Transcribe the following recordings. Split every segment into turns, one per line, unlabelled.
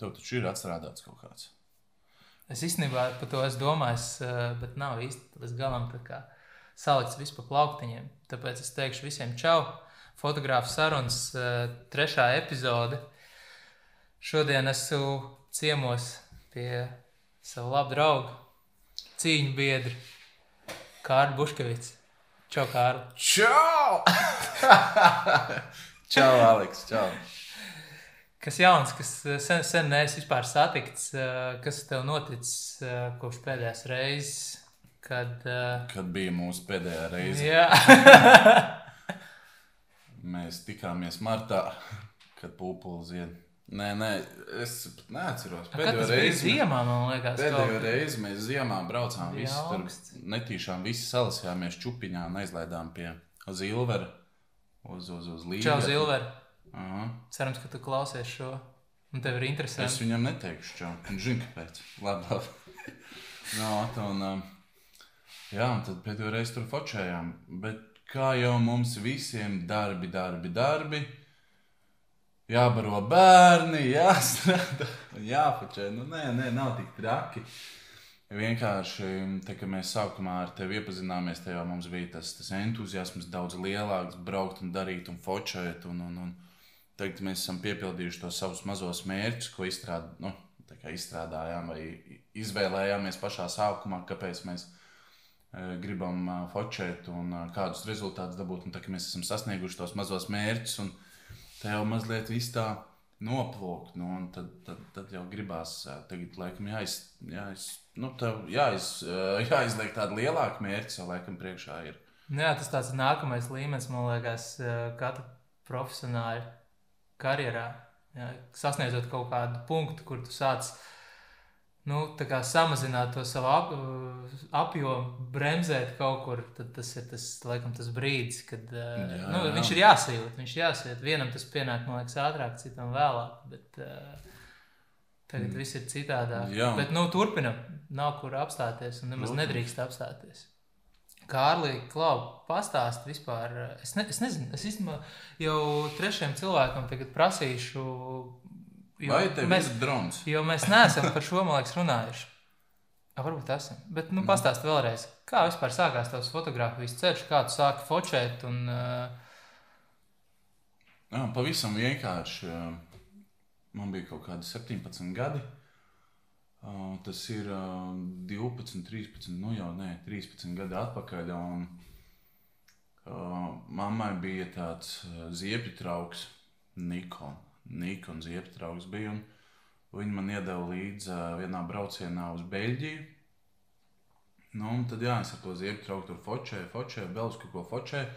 tev taču ir atstrādāts kaut kāds.
Es īstenībā par to esmu domājis, eh, bet nav īsti līdz galam salikts viss pa plauktiņiem. Tāpēc es teikšu visiem čau. Fotogrāfu sarunas eh, trešā epizode. Šodien esmu ciemos pie sava laba drauga, cīņu biedra Kārļa Buškevics. Čau, Kārli!
Čau! čau, Aleks! Čau!
Kas jauns, kas eh, sen, sen neesi vispār satikts, eh, kas tev noticis eh, kopš pēdējās reizes, kad.
Kad bija mūsu pēdējā reize.
Jā.
Mēs tikāmies martā, kad pūpuli zied. Nē, nē, es neatceros.
Pēdējo reizi, ziemā, man liekas,
pēdējo kaut... reizi mēs ziemā braucām. Visi tur netīšām, visi salasījāmies čupiņā un aizlaidām pie Zilvera uz, uz, uz Līgas.
Čau, Zilver! Aha. Cerams, ka tu klausies šo. Un tev ir interesanti.
Es viņam neteikšu, čau. Viņš zina, kāpēc. Labi, labi. no, un, um, jā, un tad pēdējo reizi tur fočējām. Bet kā jau mums visiem darbi, darbi, darbi. Jābaro bērni, jāstrādā, jāfočē. Nu, nē, nē, nav tik traki. Vienkārši, tā, kad mēs sākumā ar tevi iepazināmies, tajā mums bija tas, tas entuziasms daudz lielāks, braukt un darīt un fočēt. Un, un, un, Tagad mēs esam piepildījuši tos savus mazos mērķus, ko izstrād, nu, izstrādājām vai izvēlējāmies pašā sākumā, kāpēc mēs e, gribam e, fočēt un e, kādus rezultātus dabūt. Un tā, mēs esam sasnieguši tos mazos mērķus, un tā jau mazliet viss tā noplūkt. Nu, tad, tad, tad jau gribās, tagad, laikam, jāiz, jāiz, nu, jāiz, jāizliek tādu lielāku mērķi, jau laikam priekšā ir.
Jā, tas tāds nākamais līmenis, man liekas, katra profesionāla karjerā. Jā, sasniedzot kaut kādu punktu, kur tu sāc nu, samazināt to savu ap, apjomu, bremzēt kaut kur, tad tas ir tas, laikam, tas brīdis, kad jā, nu, jā. viņš ir jāsajūt. Viņš ir jāsajūt. Vienam tas pienāk, man liekas, ātrāk, citam vēlāk. Bet, uh, tagad mm. viss ir citādāk. Jā. Bet nu, turpinam. Nav kur apstāties un nemaz nedrīkst apstāties. Kārlī, Klau, pastāst vispār. Es, ne, es nezinu, es īstenībā jau trešajam cilvēkam tagad prasīšu.
Vai tev mēs, ir drons?
Jo mēs neesam par šo, man liekas, runājuši. A, varbūt esam. Bet, nu, pastāst vēlreiz, kā vispār sākās tavs fotografijas ceļš, kā tu sāki fočēt un...
Jā, pavisam vienkārši. Man bija kaut kādi 17 gadi. Uh, tas ir uh, 12, 13, nu jau nē, 13 gadi atpakaļ. Un, uh, mammai bija tāds uh, ziepju trauks, Nikon. Nikon ziepju trauks bija. Viņa man iedeva līdzi uh, vienā braucienā uz Beļģiju. Nu, tad jā, es ar to ziepju trauku tur fočēju, vēl uz kaut ko fočēju.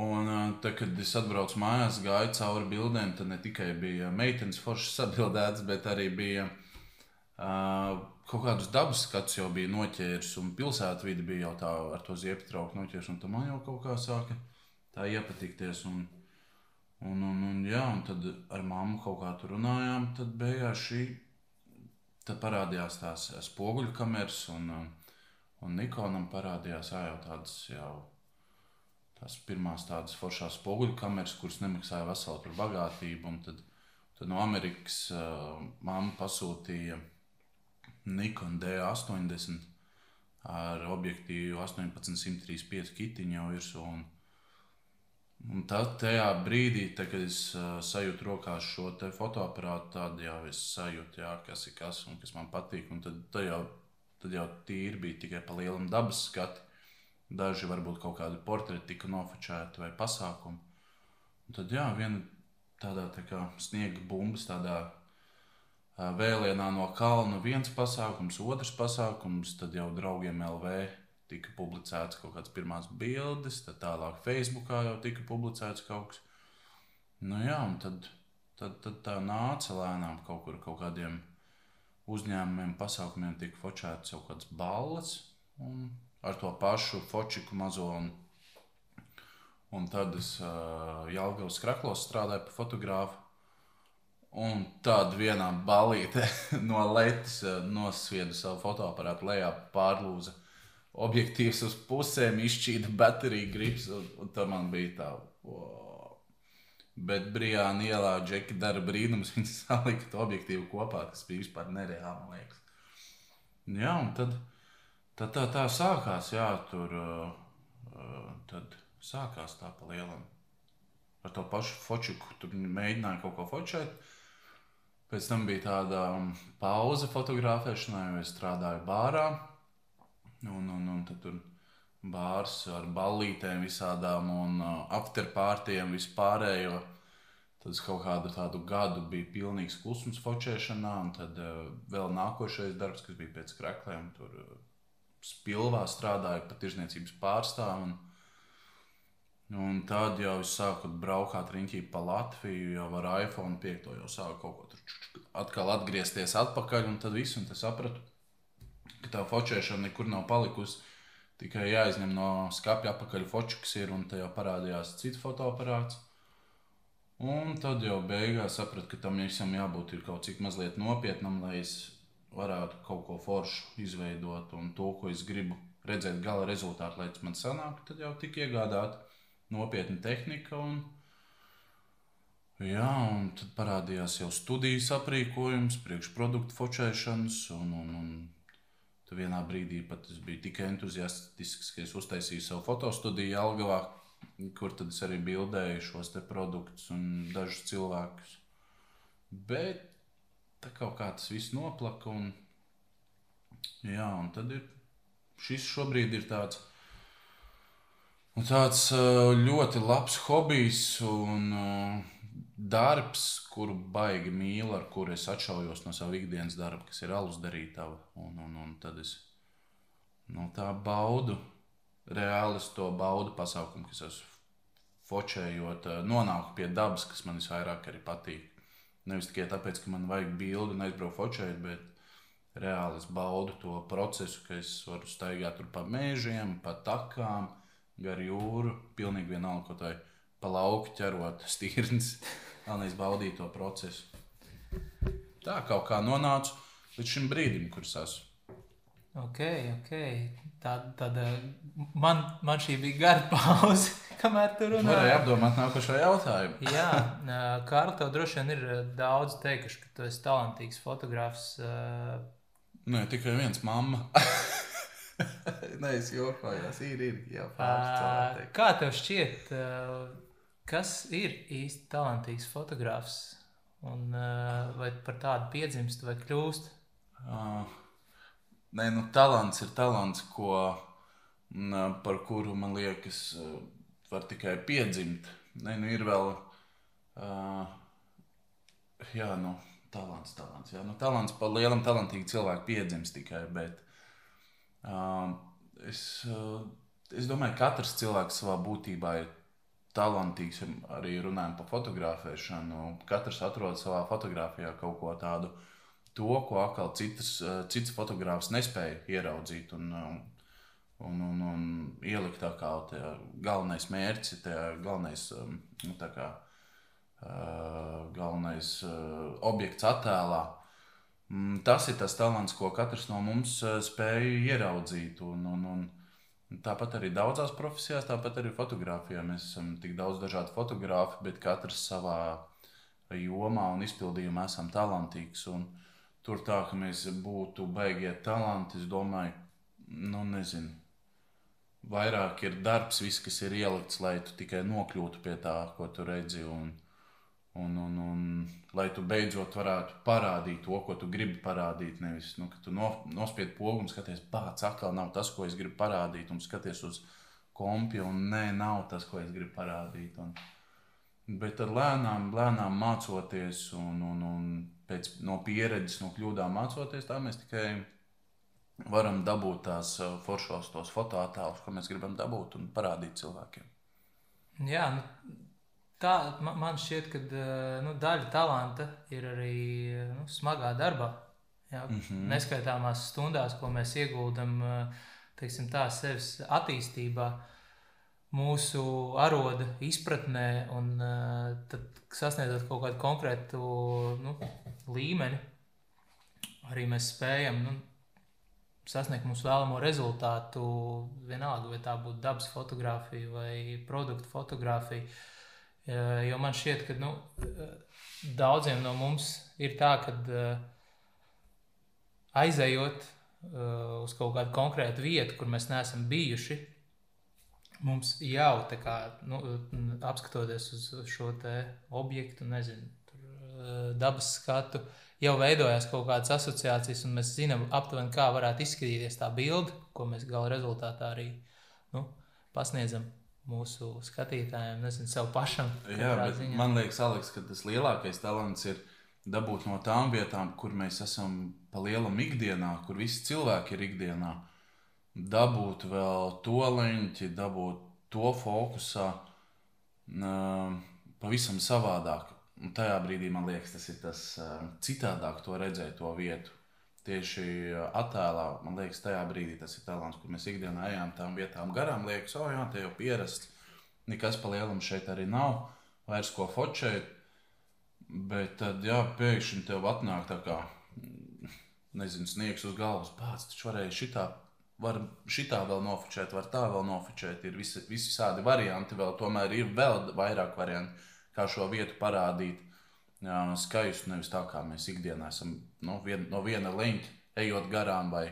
Un uh, tad, kad es atbraucu mājās, gāju cauri bildēm, tad ne tikai bija meitenes foršas atbildētas, bet arī bija uh, Uh, kaut kādus dabas skatus jau bija noķēris, un pilsētvide bija jau tā ar to ziepju trauku noķēris. Un man jau kaut kā sāka tā iepatikties. Un, un, un, un, jā, un tad ar mammu kaut kā tur runājām. Tad beigās šī tad parādījās tās spoguļu kameras, un, un Nikonam parādījās jā, jau tādas jau. Tās pirmās tādas foršās spoguļu kameras, kuras nemaksāja veselu bagātību. Tad, tad no Amerikas uh, mamma pasūtīja Nikon D80 ar objektīvu 1835 kitiņu jau virsū. Un, un tad tajā brīdī, tad, kad es uh, sajūtu rokās šo fotoaparātu, tad jau es sajūtu, jā, kas ir kas un kas man patīk. Un tad, tad, jau, tad jau tīri bija tikai pa lielam dabas skati. Daži varbūt kaut kādi portreti tika nofočēti vai pasākumi. Un tad jā, viena tādā tā kā sniega bumbas, tādā vēlienā no kalna viens pasākums, otrs pasākums, tad jau draugiem LV tika publicēts kaut kādas pirmās bildes, tad tālāk Facebookā jau tika publicēts kaut kas. Nu jā, un tad, tad, tad tā nāca lēnām kaut kur kaut kādiem uzņēmumiem, pasākumiem tika fočēts kaut kāds balles un ar to pašu fočiku mazo. Un, un tad es uh, Jālgavas kraklos strādāju par fotogrāfu. Un tad vienā balītē no letes eh, nosvieda savu fotoaparātu lejā, pārlūza objektīvs uz pusēm, izšķīda bateriju grips. Un, un tā man bija tā, wow. Bet Brīsāna ielā Džeki dara brīnumus. Viņi salika to objektīvu kopā, tas bija vispār nereāli, man liekas. Jā, un tad, tad tā, tā sākās, jā, tur uh, uh, tad sākās tā pa lielam. Ar to pašu fočuku tur mēģināju kaut ko fočēt. Pēc tam bija tāda um, pauze fotografēšanai, jo es strādāju bārā. Un, un, un tad tur bārs ar ballītēm visādām un uh, afterpārtiem vispārējo. Tad kaut kādu tādu gadu bija pilnīgs klusums focēšanā, un tad uh, vēl nākošais darbs, kas bija pēc krākliem, tur uh, spilvā strādāja pat tirzniecības pārstāvju. Un, tad jau es sāku braukt riņķī pa Latviju, jau ar iPhone 5, jau sāku kaut ko atkal atgriezties atpakaļ, un tad viss, un tas sapratu, ka tā focēšana nekur nav palikusi Tikai jāizņem no skāpja apakaļ foču, kas ir, un tajā parādījās cits fotoaparāts. Un tad jau beigās sapratu, ka tam visam jābūt kaut cik mazliet nopietnam, lai es varētu kaut ko foršu izveidot un to, ko es gribu redzēt gala rezultātu, lai tas man sanāktu, tad jau tika iegādāta nopietna tehnika. Un, jā, un tad parādījās jau studijas aprīkojums, priekšproduktu focēšanas un, un, un Tu vienā brīdī pat biji tik entuziastisks, ka es uztaisīju savu fotostudiju Algavā, kur tad es arī bildēju šos produktus un dažus cilvēkus. Bet tā kaut kā tas viss noplaka. Un, jā, un tad ir šis šobrīd ir tāds. Un tāds ļoti labs hobijs un darbs, kuru baigi mīlu, ar kuru es atšaujos no sava ikdienas darba, kas ir alus darītava. Un, un, un tad es no tā baudu, reāli es to baudu pasākumu, kas esmu fočējot, eh, nonāku pie dabas, kas man visvairāk arī patīk. Nevis tikai tāpēc, ka man vajag bildi un aizbraukt fočēt, bet reāli es baudu to procesu, ka es varu staigāt pa mēžiem, pa takām, gar jūru, pilnīgi vienalga, ko tā ir pa lauku ķerot stīrnes. Galvenais baudīt to procesu. Tā kaut kā nonācu līdz šim brīdim, kurš esmu.
Ok, ok. Tad, tad man, man šī bija gara pauze, kamēr tur runāja.
Varēja apdomāt nākošo jautājumu.
Jā, Kārli, tev droši vien ir daudz teikuši, ka tu esi talantīgs fotografs.
Nē, tikai viens mamma. Nē, es jokojos. Ir, ir. Jā,
Kā tev šķiet? Kas ir īsti talantīgs fotogrāfs? Un, uh, vai par tādu piedzimst vai kļūst? Uh,
nē, nu, talants ir talants, ko, n, par kuru man liekas, var tikai piedzimt. Nē, nu, ir vēl. Uh, jā, nu, talants, talants. Jā, nu, talants par lielam, talantīgu cilvēku piedzimst tikai. Bet uh, es, uh, es domāju, ka katrs cilvēks savā būtībā ir talantīgs, arī runājot par fotografēšanu. Katrs atrod savā fotografijā kaut ko tādu, to, ko atkal citas, eh, cits fotogrāfs nespēja ieraudzīt un, eh, un, un, un ielikt tā kā galvenais mērķis, galvenais, eh, nu, kā, galvenais objekts attēlā. Mm, tas ir tas talants, ko katrs no mums spēja ieraudzīt. Un, un, un, Tāpat arī daudzās profesijās, tāpat arī fotografijā. Mēs esam tik daudz dažādu fotografu, bet katrs savā jomā un izpildījumā esam talantīgs. Un tur tā, ka mēs būtu beigie talanti, es domāju, nu nezinu. Vairāk ir darbs, viss, kas ir ielikts, lai tu tikai nokļūtu pie tā, ko tu redzi. Un, Un, un, un, lai tu beidzot varētu parādīt to, ko tu gribi parādīt. Nevis, nu, ka tu no, nospied pogu un skaties, pats atkal nav tas, ko es gribu parādīt, un skaties uz kompiju, un nē, nav tas, ko es gribu parādīt. Un, bet tad lēnām, lēnām mācoties, un, un, un pēc, no pieredzes, no kļūdām mācoties, tā mēs tikai varam dabūt tās uh, foršos, tos fotoattēlus, ko mēs gribam dabūt un parādīt cilvēkiem.
Jā, nu, tā, man šķiet, ka eh, nu, daļa talanta ir arī nu, smagā darbā. Jā, mm -hmm. Neskaitāmās stundās, ko mēs ieguldam eh, teiksim, tā, sevis attīstībā, mūsu aroda izpratnē, un eh, tad sasniedzot kaut kādu konkrētu nu, līmeni, arī mēs spējam nu, sasniegt mūsu vēlamo rezultātu. Vienalga, vai tā būtu dabas fotografija vai produktu fotografija. Uh, Jo man šķiet, ka nu, daudziem no mums ir tā, ka aizejot uz kaut kādu konkrētu vietu, kur mēs neesam bijuši, mums jau tā kā nu, apskatoties uz šo objektu, nezinu, dabas skatu, jau veidojās kaut kādas asociācijas, un mēs zinām aptuveni, kā varētu izskatīties tā bilde, ko mēs gala rezultātā arī nu, pasniedzam mūsu skatītājiem, nezinu, sev pašam.
Jā, bet ziņā. man liekas, Aleks, ka tas lielākais talants ir dabūt no tām vietām, kur mēs esam pa lielam ikdienā, kur visi cilvēki ir ikdienā. Dabūt vēl to leņķi, dabūt to fokusā, pavisam savādāk. Un tajā brīdī man liekas, tas ir tas citādāk, to redzēt, to vietu tieši attēlā, man liekas, tajā brīdī tas ir talants, kur mēs ikdienā ejam tām vietām garām. Liekas, oh, jā, te jau pierasts. Nekas pa lielam šeit arī nav, vairs ko focēt. Bet tad, jā, pēkšņi tev atnāk tā kā, nezinu, sniegs uz galvas. Pats taču varēja šitā, var šitā vēl nofočēt, var tā vēl nofočēt. Ir visi, visi tādi varianti, vēl tomēr ir vēl vairāk variantu, kā šo vietu parādīt jā, skaistu, nevis tā kā mēs ikdienā esam nu, vien, no viena leņķa ejot garām vai,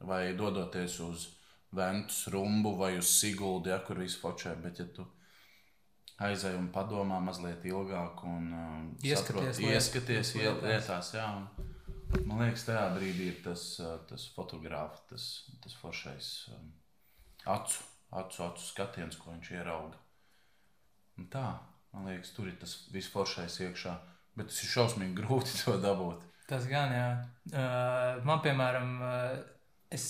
vai dodoties uz Ventus rumbu vai uz Siguldu, ja, kur viss fočē. Bet, ja tu aizej un padomā mazliet ilgāk un um,
ieskaties,
saprot, ieskaties lietās, lietās jā, un, man liekas, tajā brīdī ir tas, uh, tas fotogrāfs, tas, tas foršais um, acu, acu, acu skatiens, ko viņš ierauga. Un tā, man liekas, tur ir tas visforšais iekšā. Bet tas ir šausmīgi grūti to dabūt.
Tas gan, jā. Uh, man, piemēram, uh, es,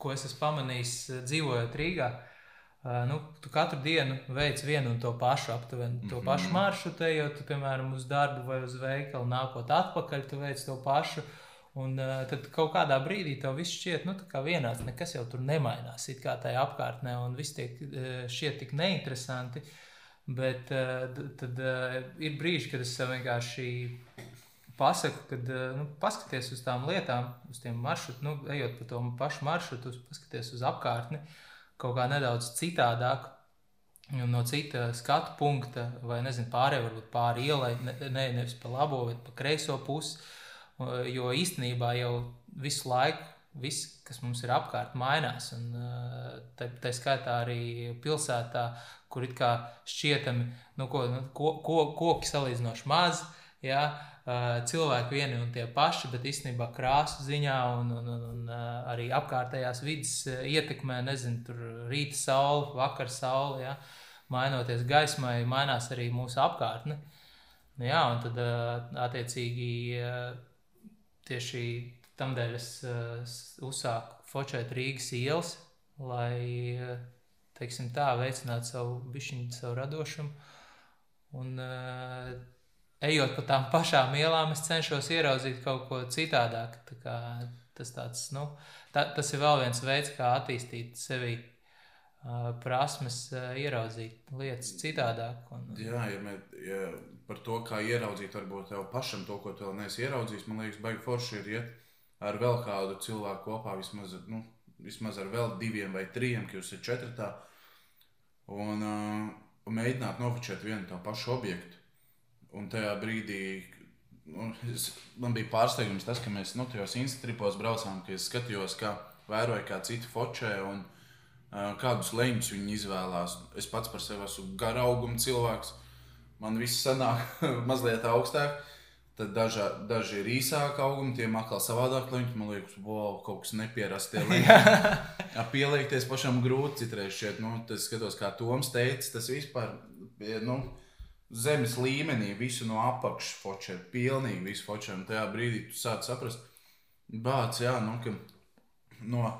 ko es esmu pamanījis, uh, dzīvojot Rīgā, uh, nu, tu katru dienu veic vienu un to pašu, aptuveni to mm -hmm. pašu maršrutu, ejot, piemēram, uz darbu vai uz veikalu, nākot atpakaļ, tu veic to pašu. Un uh, tad kaut kādā brīdī tev viss šķiet, nu, tā kā vienāds, nekas jau tur nemainās. It kā tajā apkārtnē, un viss tiek uh, šķiet tik neinteresanti. Bet uh, tad uh, ir brīži, kad es vienkārši pasaku, ka uh, nu, paskaties uz tām lietām, uz tiem maršrutiem, nu, ejot pa to pašu maršrutu, paskaties uz apkārtni kaut kā nedaudz citādāk. No cita skatu punkta, vai nezinu, pārējai varbūt pāri ielai, ne, ne, nevis pa labo, bet pa kreiso pusi. Jo īstenībā jau visu laiku viss, kas mums ir apkārt, mainās. Un tā, tā skaitā arī pilsētā, kur it kā šķietami nu, ko, nu, ko, ko, koki salīdzinoši maz. Ja, cilvēki vieni un tie paši, bet īstenībā krāsu ziņā un, un, un, un arī apkārtējās vidas ietekmē, nezinu, tur rīta saule, vakar saule, ja, mainoties gaismai, mainās arī mūsu apkārtne. Nu, jā, un tad attiecīgi tieši tam dēļ es uzsāku focēt Rīgas ielas, lai teiksim, tā, veicināt savu bišķiņu, savu radošumu. Un, uh, ejot pa tām pašām ielām, es cenšos ieraudzīt kaut ko citādāk. Tā kā, tas, tāds, nu, tā, tas ir vēl viens veids, kā attīstīt sevi. Prasmes ieraudzīt lietas citādāk. Un,
Jā, ja, mē, ja par to, kā ieraudzīt, varbūt tev pašam to, ko tu vēl neesi ieraudzījis, man liekas, baigi forši ir iet ar vēl kādu cilvēku kopā, vismaz nu, vismaz ar vēl diviem vai trim, ka jūs esat četrtā, un, uh, un mēģināt nofočēt vienu to pašu objektu. Un tajā brīdī nu, es, man bija pārsteigums tas, ka mēs nu, tajos instripos braucām, ka es skatījos, kā vēroju, kā citi fočē un uh, kādus leņķus viņi izvēlās. Es pats par sevi esmu garauguma cilvēks. Man viss sanāk mazliet augstāk. Tad daža, daži ir īsāki augumi, tiem atkal savādāk leņķi. Man liekas, wow, kaut kas neparasts. Jā, pieliekties pašam grūti citreiz šeit. Nu, tas skatos, kā Toms teica, tas vispār nu, zemes līmenī visu no apakšas fočē, pilnīgi visu fočē. Un tajā brīdī tu sāc saprast, bāc, jā, nu, ka no,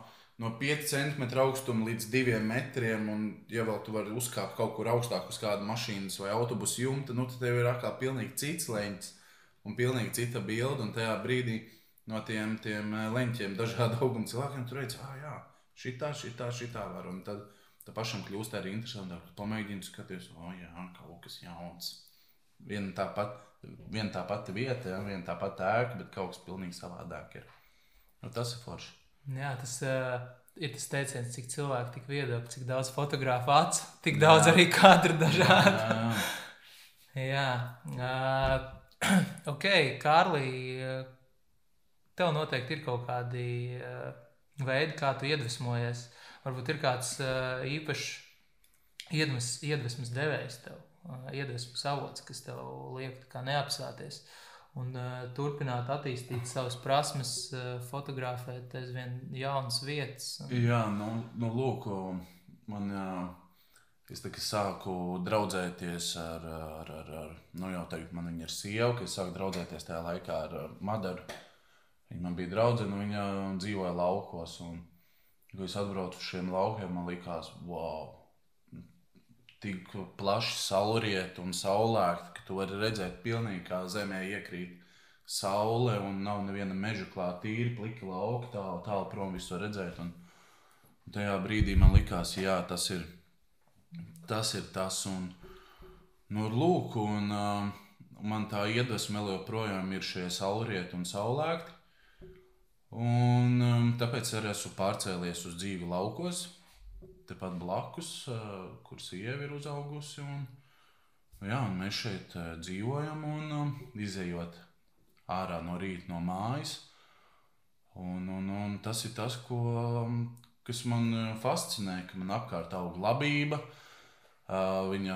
no 5 cm augstuma līdz 2 metriem, un ja vēl tu vari uzkāpt kaut kur augstāk uz kādu mašīnas vai autobusu jumta, nu, tad tev ir atkal pilnīgi cits leņķis un pilnīgi cita bilde. Un tajā brīdī no tiem, tiem eh, leņķiem, dažādu augumu cilvēkiem, tur redz, ah, jā, šitā, šitā, šitā var. Un tad tā pašam kļūst arī interesantāk. Pamēģini skatīties, oh, jā, kaut kas jauns. Viena tā, pat, viena tā pati vieta, ja, viena tā pati ēka, bet kaut kas pilnīgi savādāk ir. Nu, tas ir forši.
Jā, tas uh, ir tas teiciens, cik cilvēki tik viedokļi, cik daudz fotografu acu, tik daudz jā. arī kadru dažādu. Jā, jā. Jā, uh, ok, Kārlī, tev noteikti ir kaut kādi uh, veidi, kā tu iedvesmojies. Varbūt ir kāds uh, īpašs iedvesmas, iedvesmas devējs tev, uh, iedvesmas avots, kas tev liek neapsāties. Un uh, turpināt attīstīt savas prasmes, uh, fotografēt aizvien jaunas vietas.
Un... Jā, nu, nu lūk, man. Uh Es sāku draudzēties ar, ar, ar, ar nu jau tagad man viņa ir sieva, ka es sāku draudzēties tajā laikā ar Madaru. Viņa man bija draudzene, viņa dzīvoja laukos. Un, kad es atbraucu uz šiem laukiem, man likās, wow, tik plaši saulriet un saulēkti, ka tu vari redzēt pilnīgi kā zemē iekrīt saule un nav neviena meža klāta, tīri pliki lauki, tālu, tālu prom visu redzēt. Un, tajā brīdī man likās, jā, tas ir tas ir tas. Un, nu, lūk, un, uh, man tā iedvesma joprojām ir šie saulrieti un saulēkti. Un, um, tāpēc arī esmu pārcēlies uz dzīvi laukos, tepat blakus, uh, kur sieva ir uzaugusi. Un, jā, un mēs šeit uh, dzīvojam un um, izējot ārā no rīta no mājas. Un, un, un tas ir tas, ko, um, kas man uh, fascinē, ka man apkārt aug labība, Uh, viņa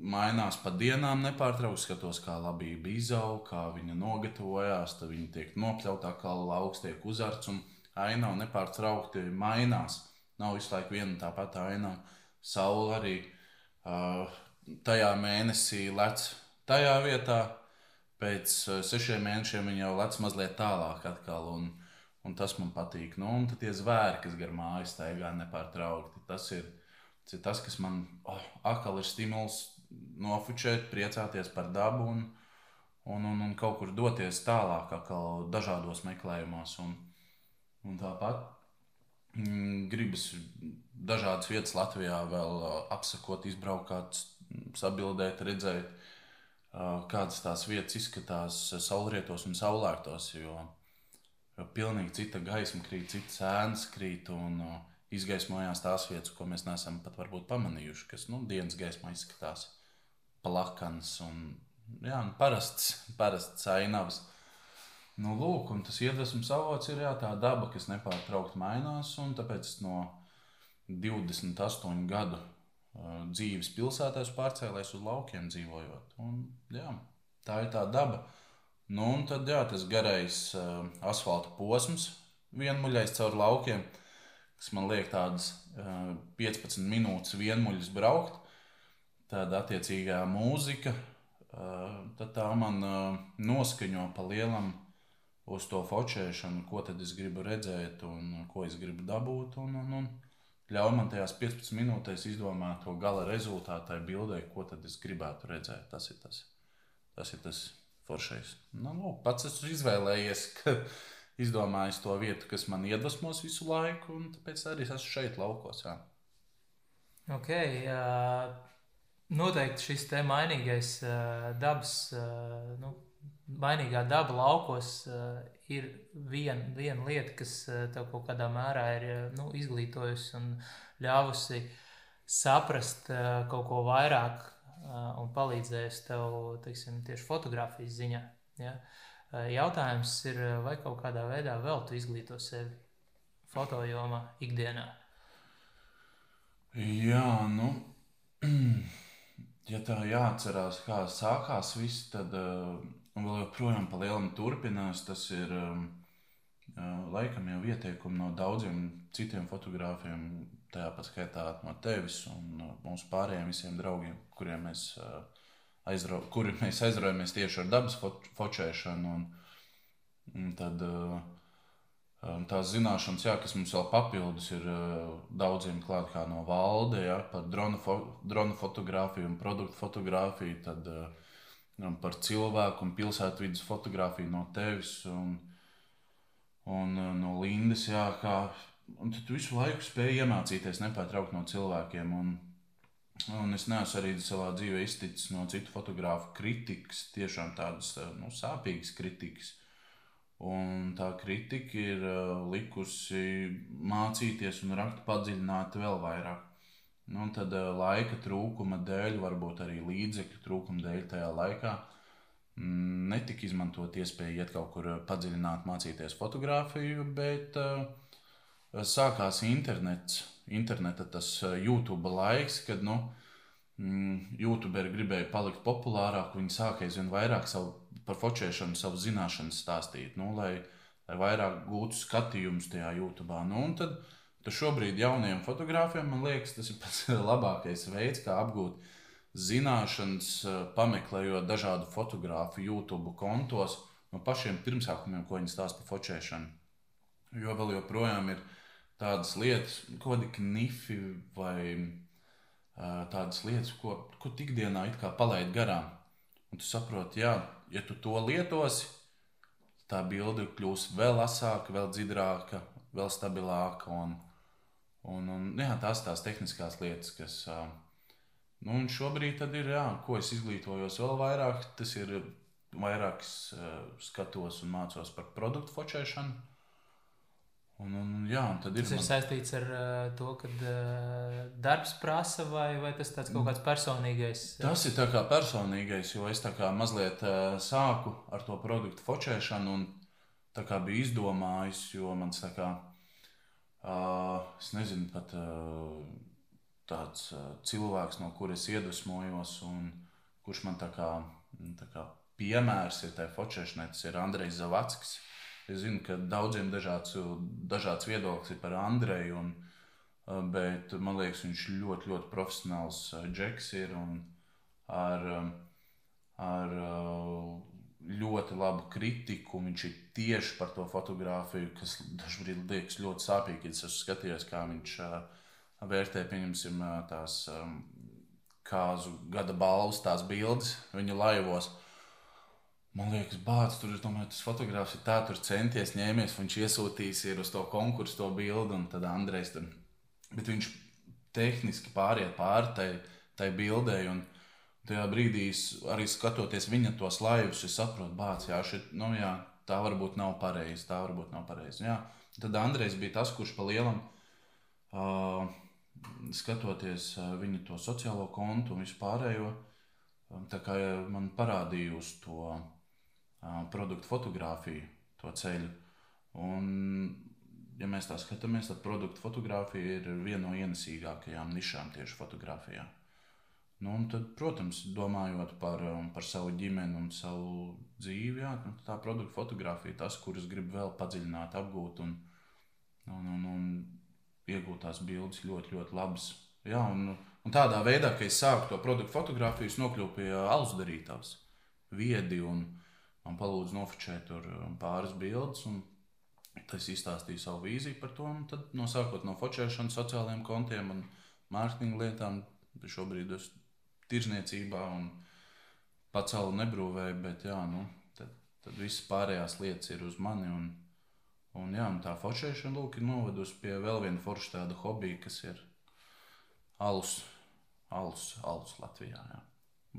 mainās pa dienām, nepārtraukti skatos, kā labība izaug, kā viņa nogatavojās. Tad viņa tiek nopļautā, kā lauks tiek uzarts un aina nepārtraukti mainās. Nav visu laiku viena tā pati aina. Saula arī uh, tajā mēnesī lec tajā vietā. Pēc uh, sešiem mēnešiem viņa jau lec mazliet tālāk atkal. Un, un tas man patīk. Nu, un tie zvēri, kas gar mājas staigā nepārtraukti. Tas ir Tas ir tas, kas man oh, atkal ir stimuls nofučēt, priecāties par dabu un, un, un, un kaut kur doties tālāk, atkal dažādos meklējumos. Un, un tāpat mm, gribas dažādas vietas Latvijā vēl uh, apsakot, izbraukt, sabildēt, redzēt, uh, kādas tās vietas izskatās saulrietos un saulēktos. Jo, jo pilnīgi cita gaisma krīt, citas ēnas krīt. Un, uh, izgaismojās tās vietas, ko mēs neesam pat varbūt pamanījuši, kas nu, dienas gaismā izskatās plakans un jā, nu, parasts, parasts ainavas. Nu, lūk, un tas iedvesmas avots ir jā, tā daba, kas nepārtraukti mainās, un tāpēc no 28 gadu uh, dzīves pilsētā pārcēlēs uz laukiem dzīvojot. Un, jā, tā ir tā daba. Nu, un tad jā, tas garais uh, asfalta posms, vienmuļais caur laukiem, kas man liek tādas uh, 15 minūtes vienmuļas braukt, tad attiecīgā mūzika, uh, tad tā man uh, noskaņo pa lielam uz to focēšanu, ko tad es gribu redzēt un ko es gribu dabūt. Un, un, un ļauj man tajās 15 minūtēs izdomāt to gala rezultātu, tai bildē, ko tad es gribētu redzēt. Tas ir tas, tas, ir tas foršais. Nu, nu, pats esmu izvēlējies, ka izdomājis to vietu, kas man iedvesmos visu laiku, un tāpēc arī esmu šeit, laukos. Jā.
Ok, uh, noteikti šis te mainīgais dabas, nu, mainīgā daba laukos ir viena vien lieta, kas tev kaut kādā mērā ir nu, izglītojusi un ļāvusi saprast kaut ko vairāk un palīdzējusi tev, teiksim, tieši fotografijas ziņā. Ja? Jautājums ir, vai kaut kādā veidā vēl tu izglīto sevi fotojomā ikdienā?
Jā, nu, ja tā jāatcerās, kā sākās viss, tad uh, vēl joprojām pa lielam turpinās. Tas ir um, uh, laikam jau ieteikumi no daudziem citiem fotogrāfiem, tajā pat skaitā no tevis un no mūsu pārējiem visiem draugiem, kuriem mēs aizra, kuri mēs aizraujamies tieši ar dabas fo focēšanu. Un, un tad uh, tās zināšanas, jā, kas mums vēl papildus, ir uh, daudziem klāt kā no valde, jā, par drona, fo drona fotografiju un produktu fotografiju, tad uh, par cilvēku un pilsētvidas fotografiju no tevis un, un uh, no Lindas, jā, kā, un tu visu laiku spēji iemācīties nepārtraukt no cilvēkiem. Un, Un es neesmu arī savā dzīvē izticis no citu fotografu kritikas, tiešām tādas nu, sāpīgas kritikas. Un tā kritika ir uh, likusi mācīties un rakt padziļināt vēl vairāk. Nu, tad uh, laika trūkuma dēļ, varbūt arī līdzekļu trūkuma dēļ tajā laikā mm, netika izmantot iespēju iet kaut kur padziļināt, mācīties fotografiju, bet uh, sākās internets, interneta tas YouTube laiks, kad nu, mm, YouTuberi gribēja palikt populārāk, viņi sāka aizvien vairāk savu, par focēšanu, savu zināšanas stāstīt, nu, lai, lai vairāk gūtu skatījumus tajā YouTube. Nu, un tad, Tad šobrīd jauniem fotogrāfiem man liekas, tas ir pats labākais veids, kā apgūt zināšanas, eh, pameklējot dažādu fotografu YouTube kontos no pašiem pirmsākumiem, ko viņi stāsta par focēšanu. Jo vēl joprojām ir tādas lietas, ko tādi knifi vai uh, tādas lietas, ko, ko ikdienā it kā palaid garām. Un tu saproti, jā, ja tu to lietosi, tā bilde kļūs vēl asāka, vēl dziļāka, vēl stabilāka. Un, Un, un, jā, tās tās tehniskās lietas, kas. Nu, un šobrīd ir, jā, ko es izglītojos vēl vairāk, tas ir vairāk skatos un mācos par produktu focēšanu. Un, un, jā, un
tas ir man... saistīts ar uh, to, ka uh, darbs prasa, vai, vai tas ir kaut kāds personīgais?
Tas ir personīgais, jo es mazliet uh, sāku ar to produktu focēšanu un biju izdomājis, jo man tā kā Uh, es nezinu, pat uh, tāds uh, cilvēks, no kuras iedvesmojos, un kurš man tā kā, tā kā piemērs ir tajā focēšanai, tas ir Andrejs Zavackis. Es zinu, ka daudziem dažāds, dažāds viedoklis ir par Andreju, un, uh, bet man liekas, viņš ļoti, ļoti profesionāls uh, džeks ir un ar, um, ar ļoti labu kritiku. Viņš ir tieši par to fotografiju, kas dažkārt liekas ļoti sāpīgi. Es esmu skatījies, kā viņš vērtē, pieņemsim, tās kāzu gada balvas, tās bildes viņa laivos. Man liekas, bācis tur ir tas fotogrāfs, ir tā, tur centies ņēmies, viņš iesūtīs uz to konkursu, to bildi, un tad Andrejs tur. Bet viņš tehniski pāriet pāri tai, tai bildei. Un, tajā brīdī, arī skatoties viņa tos laivus, es saprotu, bāc, jā, šit, nu, jā, tā varbūt nav pareizi. Tā varbūt nav pareizi. Jā. Tad Andrejs bija tas, kurš pa lielam, uh, skatoties viņa to sociālo kontu un vispārējo, um, man parādīja uz to produktu fotografiju, to ceļu. Un, ja mēs tā skatāmies, tad produktu fotografija ir viena no ienesīgākajām nišām tieši fotografijā. Nu, tad, protams, domājot par, um, par savu ģimeni un savu dzīvi, jā, nu, tā produkta fotografija, tas, kuras grib vēl padziļināt, apgūt un, un, un, un iegūt tās bildes ļoti, ļoti labas. Jā, un, un tādā veidā, ka es sāku to produktu fotografiju, es nokļuvu pie alus darītājs, viedi un man palūdza nofočēt um, pāris bildes. Tas izstāstīja savu vīziju par to. Tad, no sākot no focēšanas, sociālajiem kontiem un mārketinga lietām, šobrīd es tirzniecībā un pasauli nebrūvēju, bet jā, nu, tad, tad visas pārējās lietas ir uz mani. Un, un, jā, un tā focēšana lūk, ir novedusi pie vēl viena forša tāda hobija, kas ir alus, alus, alus Latvijā. Jā.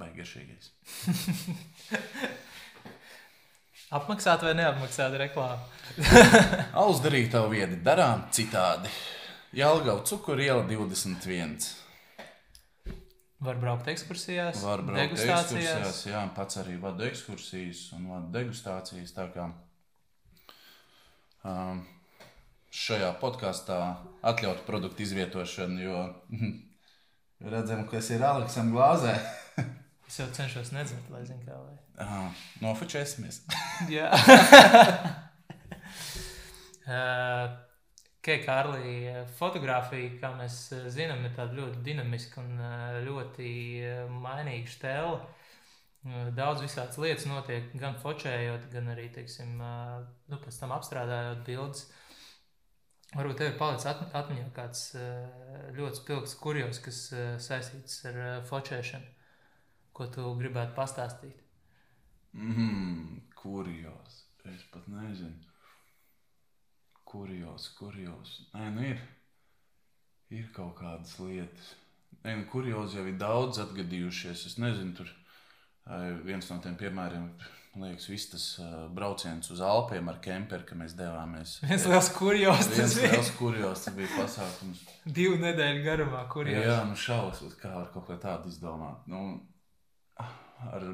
Baigiešīgais.
Apmaksāt vai neapmaksāt reklāmu?
alus darīt tavu vietu, darām citādi. Jālgau cukuriela 21.
Var braukt ekskursijās,
var braukt ekskursijās. Jā, pats arī vadu ekskursijas un vadu degustācijas. Tā kā um, šajā podkāstā atļautu produktu izvietošanu, jo redzam, kas ir Aleksam glāzē.
es jau cenšos nedzert, lai zinātu, kā lai.
Uh, Nofočēsimies.
jā. uh, Keikārlī eh, fotografija, kā mēs eh, zinām, ir tāda ļoti dinamiska un eh, ļoti mainīga stēla. Daudz visādas lietas notiek, gan focējot, gan arī, teiksim, nu, pēc tam apstrādājot bildes. Varbūt tev ir palicis atmiņā kāds ļoti spilgts kurjos, kas saistīts ar focēšanu, ko tu gribētu pastāstīt.
Mm, kurjos, es pat nezinu. Kurjos, kurjos. Nē, nu ir. Ir kaut kādas lietas. Nē, nu, kurjos jau ir daudz atgadījušies. Es nezinu, tur viens no tiem piemēriem liekas, viss tas uh, brauciens uz Alpiem ar kemperi, ka mēs devāmies.
Viens liels kurjos.
Viens
Tas bija
liels kurjos, tas bija pasākums.
divu nedēļu garumā. Kurjos.
Jā, nu šausmas, kā var kaut ko tādu izdomāt. Nu, ar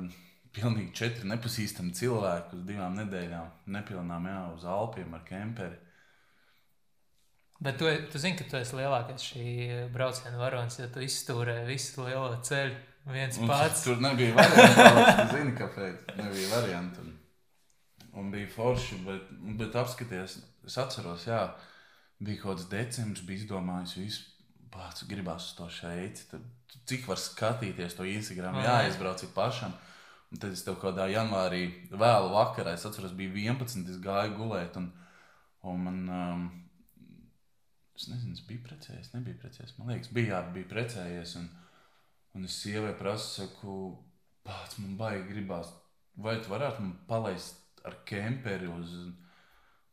pilnīgi četri nepazīstami cilvēki uz divām nedēļām, nepilnām jā, uz Alpiem ar kemperi.
Bet tu, tu zini, ka tu esi lielākais šī brauciena varonis, jo tu izstūrēji visu lielo ceļu viens
Un
pats.
Tur nebija variantu. Tu zini, kāpēc. Nebija variantu. Un, un bija forši, bet, bet apskaties, es atceros, jā, bija kaut kāds decembris, bija izdomājis visu. Pats gribās uz to šeit. Tad, cik var skatīties to Instagram, jāizbrauc pašam. Un tad es tev kaut kādā janvārī vēlu vakarā, es atceros, bija 11. es gāju gulēt. Un, un man, um, es nezinu, es biju precējies, nebija precējies. Man liekas, bija, jā, bija precējies. Un, Un es sievai prasu, saku, pats man baigi gribās, vai tu varētu man palaist ar kemperi uz,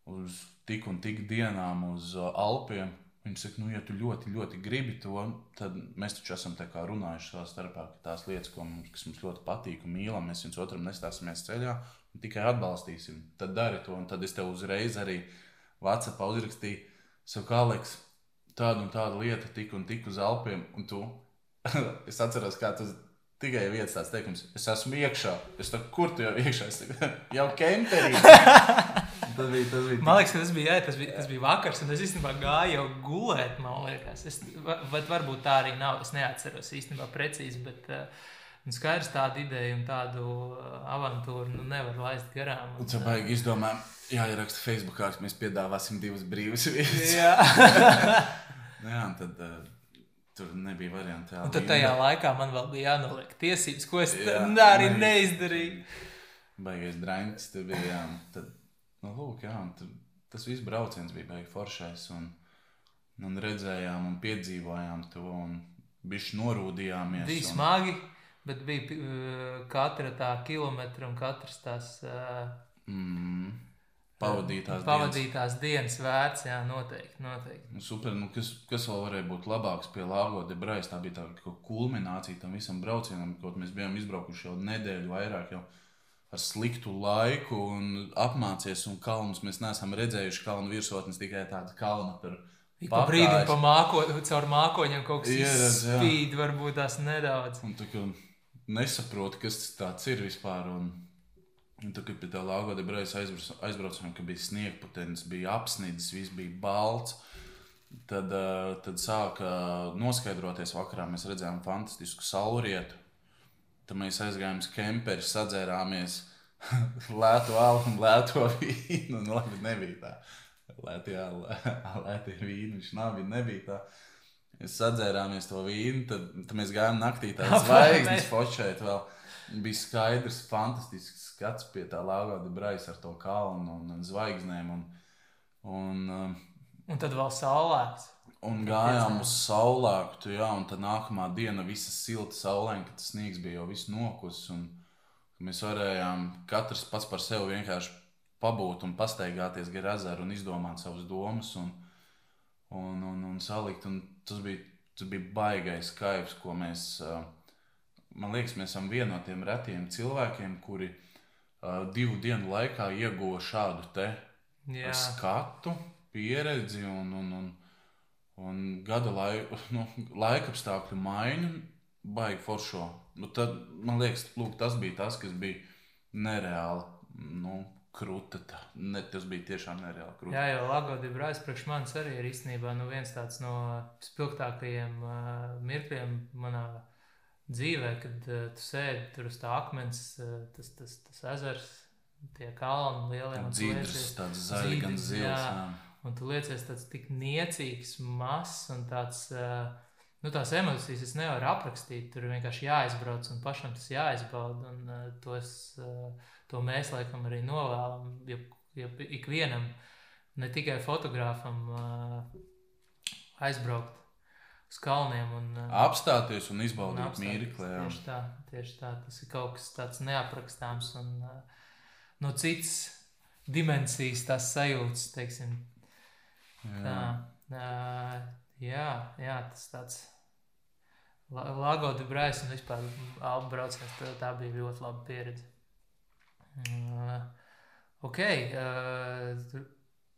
uz tik un tik dienām uz uh, Alpiem. Viņa saka, nu, ja tu ļoti, ļoti gribi to, tad mēs taču esam runājuši savā starpā, ka tās lietas, mums, kas mums ļoti patīk un mīlam, mēs viens otram nestāsimies ceļā un tikai atbalstīsim. Tad dari to, un tad es tev uzreiz arī Vācijā uzrakstīju, saku, Aleks, tādu un tādu lietu, tik un tik uz Alpiem, un tu es atceros, kā tas tikai viens tāds teikums, es esmu iekšā. Es saku, kur tu jau iekšā? Es saku, jau kemperī. tas bija, tas bija.
Man liekas, ka tas bija, jā, tas bija, tas bija vakars, un es īstenībā gāju jau gulēt. Es, bet varbūt tā arī nav. Es neatceros īstenībā precīzi, bet uh, nu, skaidrs tāda ideja un tādu uh, avantūru nu, nevar laist garām.
Un tu baigi izdomā, jāieraksta Facebookā, ka mēs piedāvāsim divas brīvas vietas.
Jā,
Jā, un tad uh, tur nebija variantu. Jā,
un tad tajā laikā man vēl bija jānoliek tiesības, ko es
Jā,
arī
nevis.
neizdarīju.
Baigais drāņķis tur bija. Jā, un tad, nu, lūk, jā, un tur, tas viss brauciens bija baigi foršais. Un, un redzējām un piedzīvojām to un bišķi norūdījāmies.
Bija
un-
smagi, bet bija katra tā kilometra un katrs tās. Uh,
Mm, pavadītās dienas.
Pavadītās dienas vērts, jā, noteikti. noteikti.
Nu, Super, nu kas, kas vēl varēja būt labāks pie Lāgo de Braisa? Tā bija tā kulminācija tam visam braucienam, kaut mēs bijām izbraukuši jau nedēļu vairāk jau ar sliktu laiku un apmācies un kalnus. Mēs neesam redzējuši kalnu virsotnes tikai tādu kalnu.
Ik pa brīdim pa māko, caur mākoņiem kaut kas
jā.
spīd, varbūt tās nedaudz.
Un tu nesaproti, kas tas tāds ir vispār. Un, un tu, kad pie tā Lāgo de Braisa aizbrauc- aizbraucām, ka bija sniegputens, bija apsnidzis, viss bija balts. Tad, uh, tad sāka noskaidroties vakarā. Mēs redzējām fantastisku saulrietu. Tad mēs aizgājām uz kemperi, sadzērāmies lētu alu un lēto vīnu. Nu, labi, nebija tā. Lētie lētie vīni, viņš nav, viņa nebija tā. Mēs sadzērāmies to vīnu, tad, tad mēs gājām naktī tādā zvaigznes fočēt vēl. Bija skaidrs, fantastisks skats pie tā Lāgauda Braisa ar to kalnu un, un zvaigznēm. Un, un, um,
Un tad vēl saulēks.
Un gājām uz saulēktu, jā, un tad nākamā diena visa silta saulē, kad tas sniegs bija jau viss nokusis. Mēs varējām katrs pats par sevi vienkārši pabūt un pastaigāties gar ezeru un izdomāt savas domas un, un, un, un salikt. Un tas, bija, tas bija baigais kaivs, ko mēs, man liekas, mēs esam viena no tiem retiem cilvēkiem, kuri divu dienu laikā ieguva šādu te
Jā,
skatu, pieredzi un, un, un, un gada lai, nu, laika apstākļu maiņu, baigi foršo. Nu, tad, man liekas, lūk, tas bija tas, kas bija nereāli. Nu, Krūta, tā. ne, tas bija tiešām nereāli. Krūta.
Jā jau Lagoda Brāļs priekš manis arī ir īstenībā nu, viens tāds no spilgtākajiem uh, mirkļiem manā dzīvē, kad uh, tu sēdi tur uz tā akmens, uh, tas, tas, tas ezers, tie kalni lielie.
Dzīves, tāds zaļš, gan zils.
jā.
jā.
Un tu liecies tāds tik niecīgs, mazs un tāds. Uh, Nu, tās emocijas es nevaru aprakstīt. Tur vienkārši jāizbrauc un pašam tas jāizbauda. Un, uh, tos, uh, to mēs laikam arī novēlam. Ja, ja ikvienam, ne tikai fotogrāfam, uh, aizbraukt uz kalniem. Un,
Apstāties un
un
izbaudīt
apstāties.
mirkli. jā.
Tieši tā, tieši tā. Tas ir kaut kas tāds neaprakstāms un no citas dimensijas, tās sajūtas, teiksim, Tā, ā, jā, jā, tas tāds Lagoda brāļs un vispār albu brauciens. Tā, tā bija ļoti laba pieredze. Ok.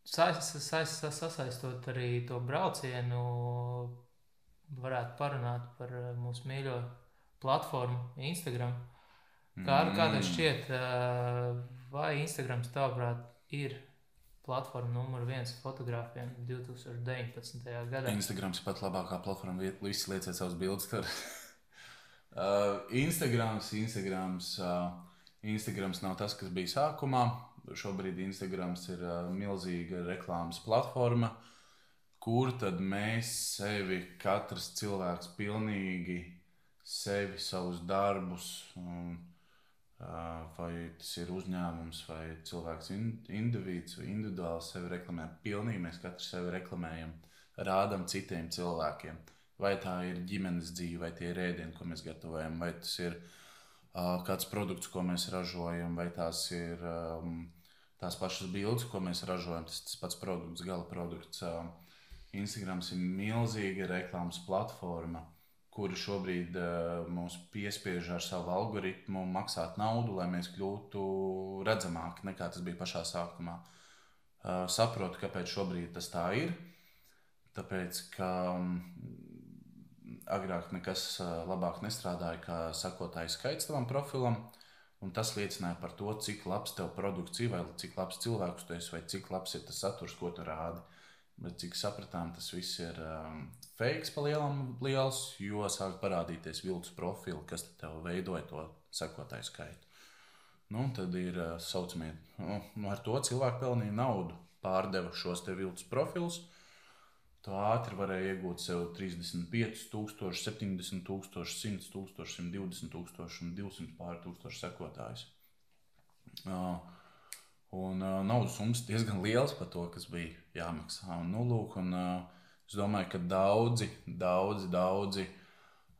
Saist, saist, sasaistot arī to braucienu, varētu parunāt par mūsu mīļo platformu Instagram. Kā, mm. kā tev šķiet, vai Instagrams tavuprāt ir platforma numur viens fotogrāfiem 2019. gadā?
Instagrams ir pat labākā platforma, visi lieciet savus bildes tur. uh, Instagrams, Instagrams, uh, Instagrams nav tas, kas bija sākumā. Šobrīd Instagrams ir uh, milzīga reklāmas platforma, kur tad mēs sevi, katrs cilvēks, pilnīgi sevi, savus darbus, un, uh, vai tas ir uzņēmums, vai cilvēks indivīds, vai individuāli sevi reklamē. Pilnīgi mēs katrs sevi reklamējam, rādām citiem cilvēkiem. Vai tā ir ģimenes dzīve, vai tie ir ēdieni, ko mēs gatavojam, vai tas ir uh, kāds produkts, ko mēs ražojam, vai tās ir um, tās pašas bildes, ko mēs ražojam, tas, tas pats produkts, gala produkts. Instagram ir milzīga reklāmas platforma, kura šobrīd uh, mūs piespiež ar savu algoritmu maksāt naudu, lai mēs kļūtu redzamāki nekā tas bija pašā sākumā. Uh, saprotu, kāpēc šobrīd tas tā ir. Tāpēc, ka um, agrāk nekas uh, labāk nestrādāja, kā sakotājs skaits tavam profilam. Uh, Un tas liecināja par to, cik labs tev produkts ir, vai cik labs cilvēks tu esi, vai cik labs ir tas saturs, ko tu rādi. Bet cik sapratām, tas viss ir um, fakes pa lielam, liels, jo sāk parādīties viltus profili, kas tev veidoja to sekotāju skaitu. Nu, tad ir uh, saucamie, nu, ar to cilvēku pelnīja naudu, pārdeva šos te viltus profilus Tu ātri varēji iegūt sev 35, 000, 70, 000, 100, 000, 120, 000 un 200 pār tūkstošu sekotājus. Uh, un uh, naudas summas diezgan liels par to, kas bija jāmaksā. Un, nu, lūk, un, uh, es domāju, ka daudzi, daudzi, daudzi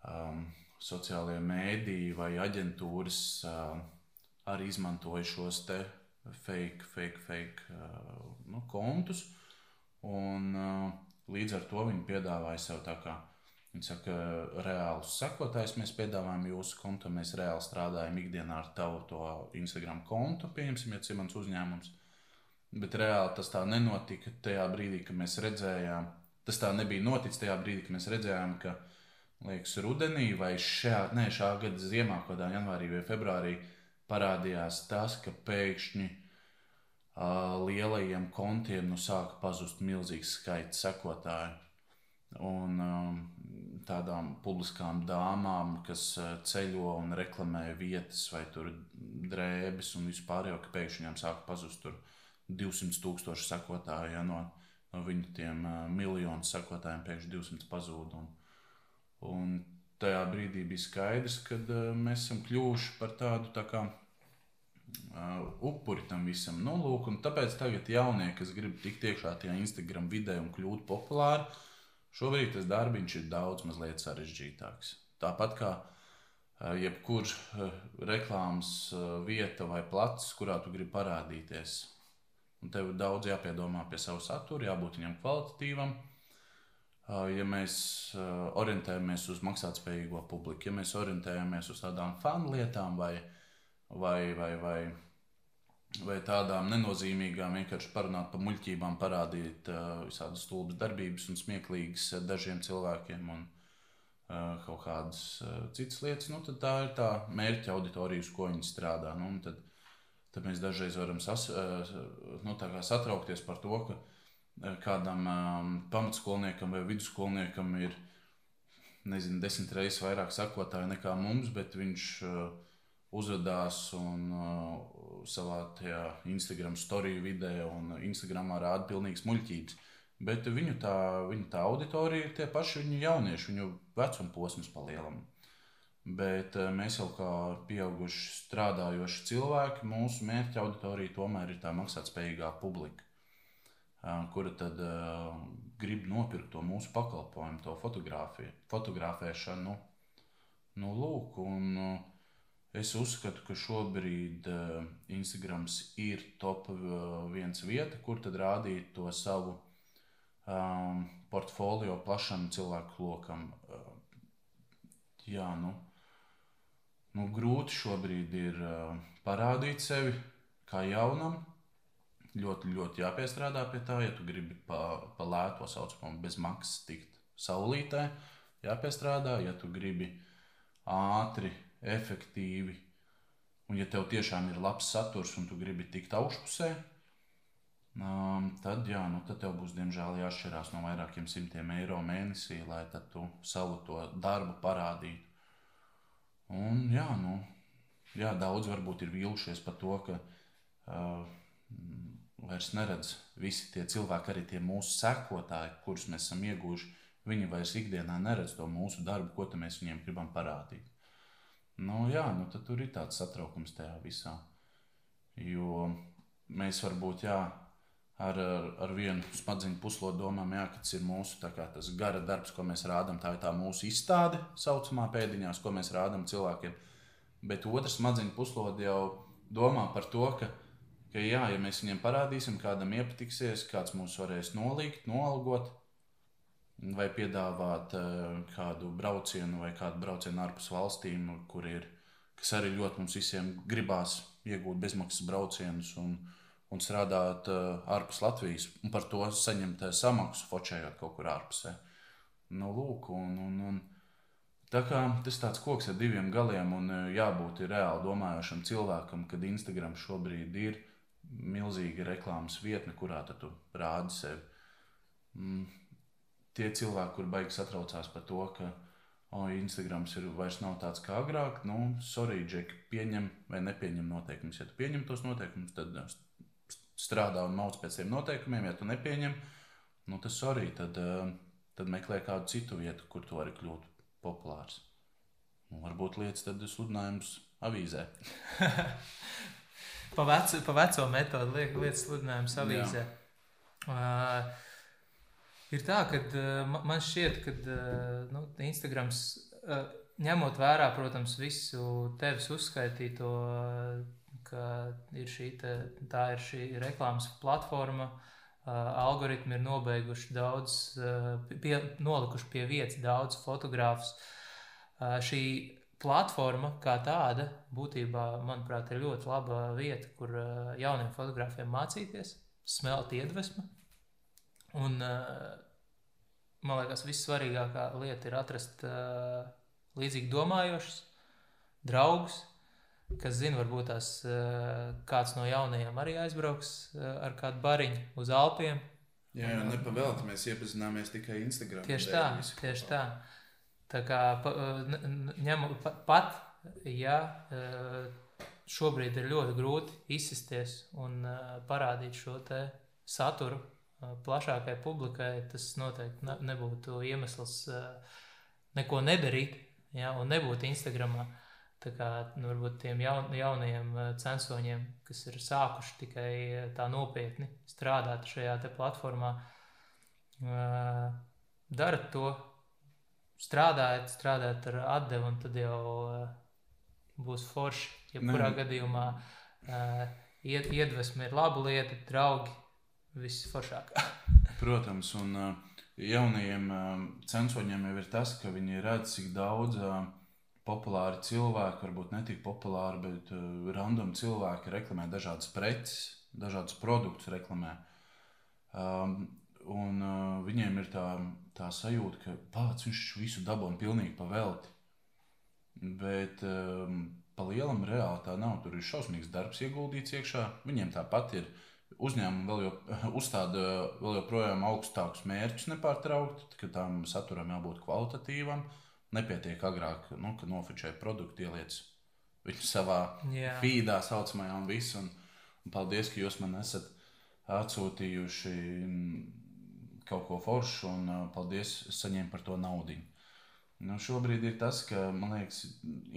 um, sociālie mēdīji vai aģentūras uh, arī izmantoja šos te fake, fake, fake uh, nu, kontus. Un, uh, Līdz ar to viņi piedāvāja sev tā kā viņi saka, reālus sekotājus. Mēs piedāvājam jūsu kontu, mēs reāli strādājam ikdienā ar tavu to Instagram kontu, pieņemsim, ja tas ir mans uzņēmums. Bet reāli tas tā nenotika tajā brīdī, kad mēs redzējām, tas tā nebija noticis tajā brīdī, kad mēs redzējām, ka liekas, rudenī vai šajā, ne, šā gada ziemā, kaut kādā janvārī vai februārī parādījās tas, ka pēkšņi lielajiem kontiem nu, sāka pazust milzīgs skaits sekotāju. Un um, tādām publiskām dāmām, kas ceļo un reklamē vietas, vai drēbes un vispār, jau ka pēkšņi viņām sāka pazust 200 tūkstoši sekotāju. Ja, no, no viņu tiem uh, miljonu sekotājiem pēkšņi 200 pazūd. Un, un tajā brīdī bija skaidrs, ka uh, mēs esam kļuvuši par tādu tā kā uh, upuri tam visam. Nu, lūk, tāpēc tagad jaunie, kas grib tikt iekšā tajā Instagram vidē un kļūt populāri, šobrīd tas darbiņš ir daudz mazliet sarežģītāks. Tāpat kā uh, jebkurš uh, reklāmas uh, vieta vai plats, kurā tu gribi parādīties. Un tev ir daudz jāpiedomā pie savu saturu, jābūt viņam kvalitatīvam. Ja mēs orientējamies uz maksātspējīgo publiku, ja mēs orientējamies uz tādām fanu lietām vai uh, vai, vai, vai, vai tādām nenozīmīgām, vienkārši parunāt par muļķībām, parādīt uh, visādas stulbas darbības un smieklīgas uh, dažiem cilvēkiem un uh, kaut kādas uh, citas lietas, nu, tā ir tā mērķa auditorija, uz ko viņi strādā. Nu, tad, tad mēs dažreiz varam sas, uh, nu, satraukties par to, ka uh, kādam um, pamatskolniekam vai vidusskolniekam ir nezinu, desmit reizes vairāk sakotāju nekā mums, bet viņš uh, uzvedās un uh, savā Instagram storiju vidē un Instagramā rāda pilnīgas muļķības. Bet viņu tā, viņu tā auditorija ir tie paši viņu jaunieši, viņu vecuma posms palielam. Bet uh, mēs jau kā pieauguši strādājoši cilvēki, mūsu mērķa auditorija tomēr ir tā maksātspējīgā publika, uh, kura tad uh, grib nopirkt to mūsu pakalpojumu, to fotografiju, fotografēšanu. Nu, lūk, un, uh, Es uzskatu, ka šobrīd uh, Instagrams ir top uh, viens vieta, kur tad rādīt to savu um, portfolio plašam cilvēku lokam. Uh, jā, nu, nu, grūti šobrīd ir uh, parādīt sevi kā jaunam, ļoti, ļoti jāpiestrādā pie tā. Ja tu gribi pa, pa lētu, saucamo bez maksas tikt saulītē, jāpiestrādā. Ja tu gribi ātri, efektīvi, un ja tev tiešām ir labs saturs un tu gribi tikt augšpusē, um, tad, jā, nu, tad tev būs diemžēl jāšķirās no vairākiem simtiem eiro mēnesī, lai tu savu to darbu parādītu. Un, jā, nu, jā, daudz varbūt ir vīlušies par to, ka uh, vairs neredz visi tie cilvēki, arī tie mūsu sekotāji, kurus mēs esam ieguvuši. Viņi vairs ikdienā neredz to mūsu darbu, ko mēs viņiem gribam parādīt. Nu, jā, nu, tad tur ir tāds satraukums tajā visā. Jo mēs varbūt jā, ar, ar, ar vienu smadzeņu puslodu domājam, jā, ka tas ir mūsu kā, gara darbs, ko mēs rādām. Tā ir tā mūsu izstāde, saucamā pēdiņās, ko mēs rādām cilvēkiem. Bet otrs smadzeņu puslode jau domā par to, ka ka, jā, ja mēs viņiem parādīsim, kādam iepatiksies, kāds mūs varēs nolikt, noalgot, vai piedāvāt uh, kādu braucienu vai kādu braucienu ārpus valstīm, kur ir, kas arī ļoti mums visiem gribās iegūt bezmaksas braucienus un, un strādāt uh, ārpus Latvijas, un par to saņemt uh, samaksu, fočējot kaut kur ārpusē. Nu, lūk, un, un, un, Tā kā tas tāds koks ar diviem galiem, un jābūt reāli domājošam cilvēkam, kad Instagram šobrīd ir milzīga reklāmas vietne, kurā tu rādi sevi. Mm, tie cilvēki, kur baigi satraucās par to, ka oh, Instagrams ir vairs nav tāds kā agrāk, nu, sorry, Džek, pieņem vai nepieņem noteikumus. Ja tu pieņem tos noteikumus, tad uh, strādā un mauc pēc tiem noteikumiem. Ja tu nepieņem, nu, tad sorry, tad, uh, tad meklē kādu citu vietu, kur tu vari kļūt populārs. Nu, varbūt lietas tad sludinājums avīzē.
pa, vecu, pa veco metodu liek lietas sludinājumu avīzē. Uh, ir tā, ka uh, man šķiet, ka uh, nu, Instagrams, uh, ņemot vērā, protams, visu tevis uzskaitīto, ka ir šī, te, tā ir šī reklāmas platforma, algoritmi ir nobeiguši daudz, pie, nolikuši pie vietas daudz fotogrāfus. Šī platforma kā tāda būtībā, manuprāt, ir ļoti laba vieta, kur jauniem fotogrāfiem mācīties, smelt iedvesmu. Un, uh, man liekas, vissvarīgākā lieta ir atrast uh, līdzīgi domājošus draugus, kas zina, varbūt tās kāds no jaunajiem arī aizbrauks ar kādu bariņu uz Alpiem.
Jā, jau nepavēlti mēs iepazināmies tikai Instagram.
Tieši tā, tieši tā. Tā kā ņem, pat, ja šobrīd ir ļoti grūti izsisties un parādīt šo saturu plašākai publikai, tas noteikti nebūtu iemesls neko nedarīt ja, un nebūt Instagramā. Tā kā nu, varbūt tiem jaun, jaunajiem censoņiem, kas ir sākuši tikai tā nopietni strādāt šajā platformā, dara to, strādājat, strādājat ar atdevu, un tad jau būs forši. Jebkurā gadījumā uh, ied, iedvesma ir laba lieta, draugi viss foršāk.
Protams, un uh, jaunajiem uh, censoņiem jau ir tas, ka viņi redz, cik daudz uh, populāri cilvēki, varbūt ne tik populāri, bet uh, random cilvēki reklamē dažādas preces, dažādus produktus reklamē. Um, Un uh, viņiem ir tā, tā sajūta, ka pats viņš visu dabūna pilnīgi pa velti. Bet um, pa lielam reāli tā nav. Tur ir šausmīgs darbs ieguldīts iekšā. Viņiem tāpat ir uzņēmumi vēl jo, uzstāda vēl joprojām augstākus mērķus nepārtraukti, ka tam saturam jābūt kvalitatīvam. Nepietiek agrāk, nu, kad nofočēja produktu, ieliec viņu savā yeah. feedā, saucamajā, un viss. Un, un paldies, ka jūs man esat atsūtījuši kaut ko foršu, un uh, paldies, es saņēmu par to naudu. Nu, šobrīd ir tas, ka man liekas,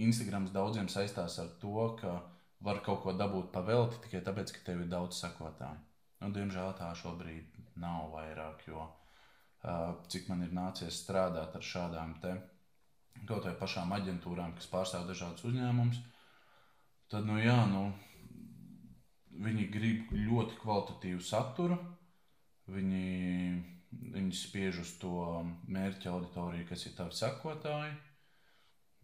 Instagrams daudziem saistās ar to, ka var kaut ko dabūt pavelti tikai tāpēc, ka tev ir daudz sekotāju. Nu, diemžēl tā šobrīd nav vairāk, jo uh, cik man ir nācies strādāt ar šādām te kaut vai pašām aģentūrām, kas pārstāv dažādus uzņēmumus, tad, nu jā, nu, viņi grib ļoti kvalitatīvu saturu, viņi Viņi spiež uz to mērķa auditoriju, kas ir tavi sekotāji.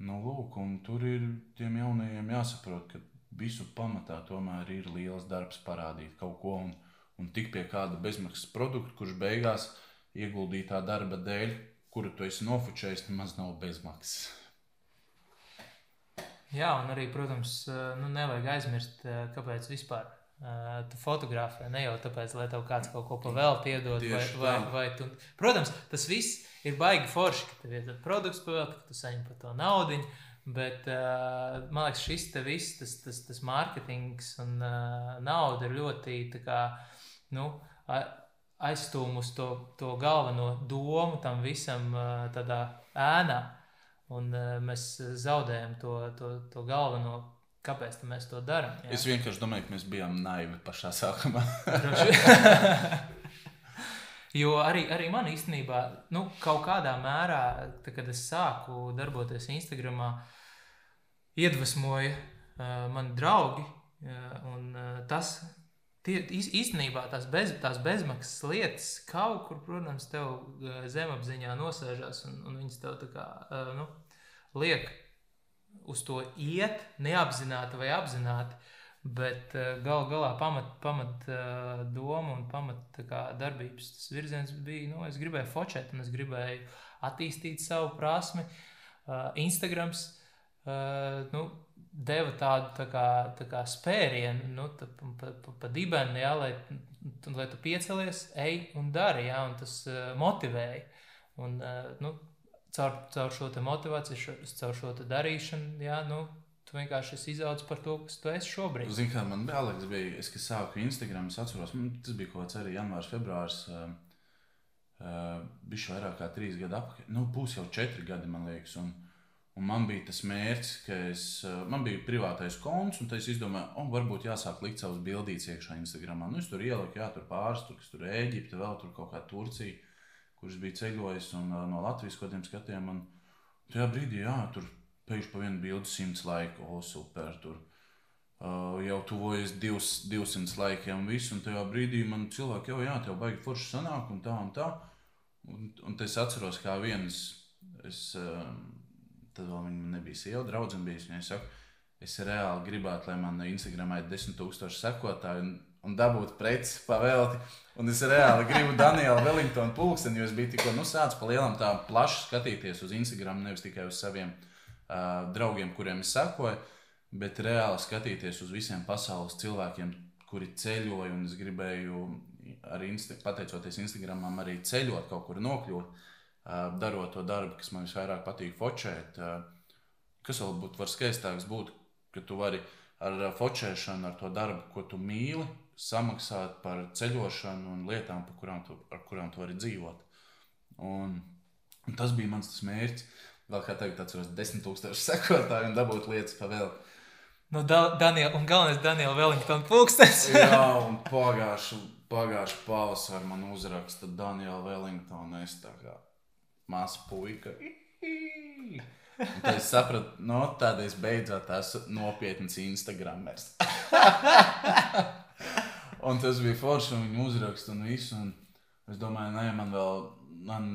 Nu, lūk, tur ir tiem jaunajiem jāsaprot, ka visu pamatā tomēr ir liels darbs parādīt kaut ko un, un tik pie kāda bezmaksas produkta, kurš beigās ieguldītā darba dēļ, kuru tu esi nofočējis, nemaz nav bezmaksas.
Jā, un arī, protams, nu, nevajag aizmirst, kāpēc vispār Uh, tu fotografē ne jau tāpēc, lai tev kāds kaut ko pavēlti iedod. Vai, vai, vai tu... Protams, tas viss ir baigi forši, ka tev ir produkts pavēlti, ka tu saņem par to naudu. Bet uh, man liekas, šis te viss, tas, tas, tas mārketings un uh, nauda ir ļoti kā, nu, aizstūmus to, to galveno domu tam visam uh, tādā ēnā. Un uh, mēs zaudējam to, to, to galveno Kāpēc mēs to darām?
Es vienkārši domāju, ka mēs bijām naivi pašā sākumā.
jo arī, arī man īstenībā, nu, kaut kādā mērā, tā, kad es sāku darboties Instagram, iedvesmoja uh, mani draugi. Uh, un, uh, tas tie, īstenībā tās, bez, tās bezmaksas lietas kaut kur, protams, tev zemapziņā nosēžās un, un viņas tev tā kā uh, nu, liek uz to iet, neapzināti vai apzināti. Bet uh, gal galā pamat, pamat uh, doma un pamat kā, darbības virziens bija, nu, es gribēju fočēt, un es gribēju attīstīt savu prasmi. Uh, Instagrams uh, nu, deva tādu tā kā, tā kā spērienu, nu, tā, pa, pa, pa dibeni, jā, lai, lai tu piecelies, ej un dari, jā, un tas uh, motivēja. Un, uh, nu, caur, caur šo motivāciju, caur šo darīšanu, jā, nu, tu vienkārši izaudzis par to, kas tu esi šobrīd.
Zini, kā man bija Aleks, bija, es, kad sāku Instagram, es atceros, man, tas bija kaut kāds arī janvārs, februārs. Uh, uh, bija vairāk kā trīs gadi atpakaļ. Nu, būs jau četri gadi, man liekas. Un, un man bija tas mērķis, ka es, uh, man bija privātais konts, un es izdomāju, oh, varbūt jāsāk likt savus bildītas iekšā Instagram. Nu, es tur ieliku, jā, tur pāris, tur, tur Eģipte, vēl tur kaut kā Turcija kurš bija ceļojis un uh, no Latvijas kaut kādiem skatiem. Un tajā brīdī, jā, tur pēkšņi pa vienu bildi simts laiku, o, super. Tur. Uh, jau tuvojas 200 laikiem, un viss. Un tajā brīdī man cilvēki jau, jā, tev baigi forši sanāk, un tā, un tā. Un, un es atceros, kā viens, es, uh, tad vēl viņa nebija sieva, draudzene bija. Viņai saka, es reāli gribētu, lai man Instagramā ir 10,000 sekotāju, un un dabūt preci pavēlti. Un es reāli gribu Danielu Wellingtonu pulksteni, jo es biju tikko nu, sācis pa lielam tā plaši skatīties uz Instagram, nevis tikai uz saviem uh, draugiem, kuriem es sakoju, bet reāli skatīties uz visiem pasaules cilvēkiem, kuri ceļoja. Un es gribēju arī, insta pateicoties Instagramam, arī ceļot, kaut kur nokļūt, darot to darbu, kas man visvairāk patīk fočēt. Kas vēl būtu var skaistāks, būtu, ka tu vari ar fočēšanu, ar to darbu, ko tu mīli, samaksāt par ceļošanu un lietām, kurām tu, ar kurām tu vari dzīvot. Un, un tas bija mans mērķis. Vēl kā tagad, atceros, desmit tūkstoši sekotāju un dabūt lietas pa vēl.
Nu, da, Daniel, un galvenais Daniela Wellington pulkstenis.
Jā, un pagājuši, pagājuši pavasarī man uzraksta Daniela Wellington. Es tā kā māsa puika. Un tad es sapratu, no nu, tāda es beidzot esmu nopietns Instagramers. Un tas bija forši, un viņi uzraksta un visu. Un es domāju, nē, man vēl, man,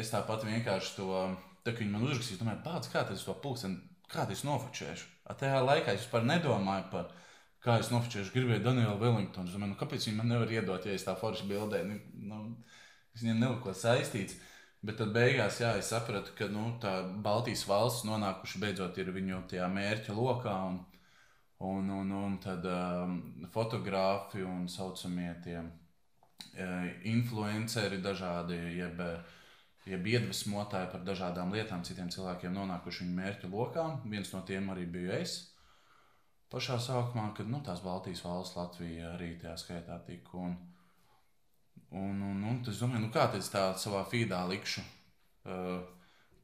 es tāpat vienkārši to, tā kā viņi man uzrakstīja, domāju, pats, kā tas to pulksteni, kā tas nofočēšu. A tajā laikā es vispār nedomāju par, kā es nofočēšu, gribēju Danielu Wellingtonu. Es domāju, nu, kāpēc viņi man nevar iedot, ja es tā forši bildē, nu, nu es viņiem neliko saistīts. Bet tad beigās, jā, es sapratu, ka nu, tā Baltijas valsts nonākuši beidzot ir viņu tajā mērķa lokā. Un, Un, un, un tad um, fotogrāfi un saucamie tie uh, influenceri dažādi, jeb, jeb iedvesmotāji par dažādām lietām, citiem cilvēkiem nonākuši viņu mērķu lokā. Viens no tiem arī biju es. Pašā sākumā, kad nu, tās Baltijas valsts, Latvija arī tajā skaitā tika. Un, un, un, un es domāju, nu, kā es tā savā feedā likšu uh,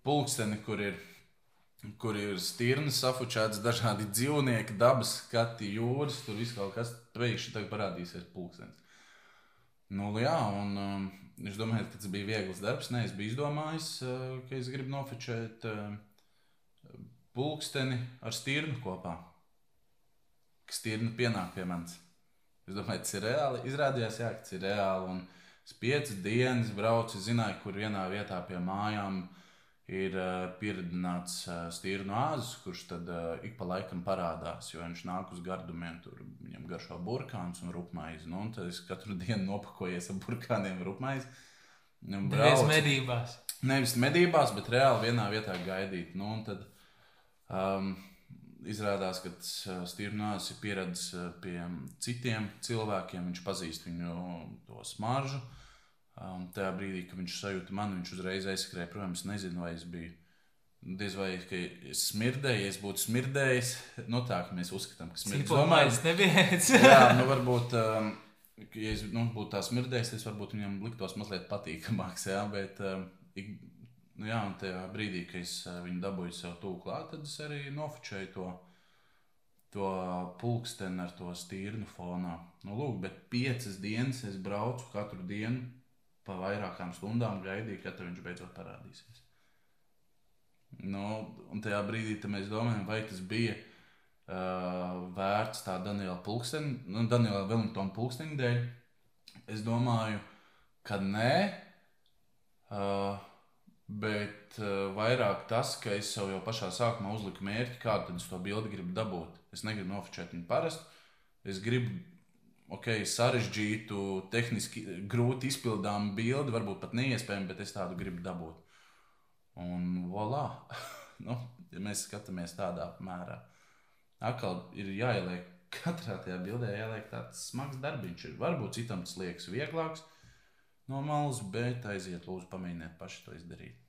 pulksteni, kur ir kur ir stirnas, safučētas dažādi dzīvnieki, dabas skati, jūras, tur viss kaut kas pēkšņi tagad parādīsies pulkstenis. Nu, jā, un um, es domāju, ka tas bija viegls darbs. Nē, es biju izdomājis, uh, ka es gribu nofočēt uh, pulksteni ar stirnu kopā. Ka stirna pienāk pie manis. Es domāju, tas ir reāli. Izrādījās, jā, ka tas ir reāli. Un es piecas dienas braucu, zināju, kur vienā vietā pie mājām ir uh, pieredzināts uh, stīrnu āzis, kurš tad uh, ik pa laikam parādās, jo viņš nāk uz gardumiem, tur viņam garšo burkāns un rupmaizi. Nu, un tad es katru dienu nopakojies ar burkāniem rupmaizi. Un
Nevis medībās.
Nevis medībās, bet reāli vienā vietā gaidīt. Nu, un tad um, izrādās, ka Stīrnās ir pieredzējis uh, pie citiem cilvēkiem. Viņš pazīst viņu to smaržu. Um, tajā brīdī, kad viņš sajūta mani, viņš uzreiz aizskrēja prom. Es nezinu, vai es biju. Diez vai ka es smirdēju, ja es būtu smirdējis. Nu, tā kā mēs uzskatām, ka smirdējis.
Cipolmais nebija.
Jā, nu varbūt, um, ja es nu, būtu tā smirdējis, tas varbūt viņam liktos mazliet patīkamāks. Jā, bet, um, ik, nu, jā, un tajā brīdī, kad es uh, viņu dabūju sev tūlīt klāt, tad es arī nofočēju to, to pulksteni ar to stīrnu fonā. Nu, lūk, bet piecas dienas es braucu katru dienu pa vairākām stundām, gaidīju, kad viņš beidzot parādīsies. Nu, un tajā brīdī mēs domājam, vai tas bija uh, vērts tā Daniela Pulksteņa, nu, Daniela Wellingtona Pulksteņa dēļ. Es domāju, ka nē, uh, bet uh, vairāk tas, ka es sev jau pašā sākumā uzliku mērķi, kādu to bildi gribu dabūt. Es negribu nofočēt viņu parasti. Es gribu okay, sarežģītu, tehniski grūti izpildāmu bildi, varbūt pat neiespējamu, bet es tādu gribu dabūt. Un voilà! nu, ja mēs skatāmies tādā mērā, atkal ir jāieliek katrā tajā bildē, jāieliek tāds smags darbiņš. Ir. Varbūt citam tas liekas vieglāks no malas, bet aiziet, lūdzu, pamēģiniet paši to izdarīt.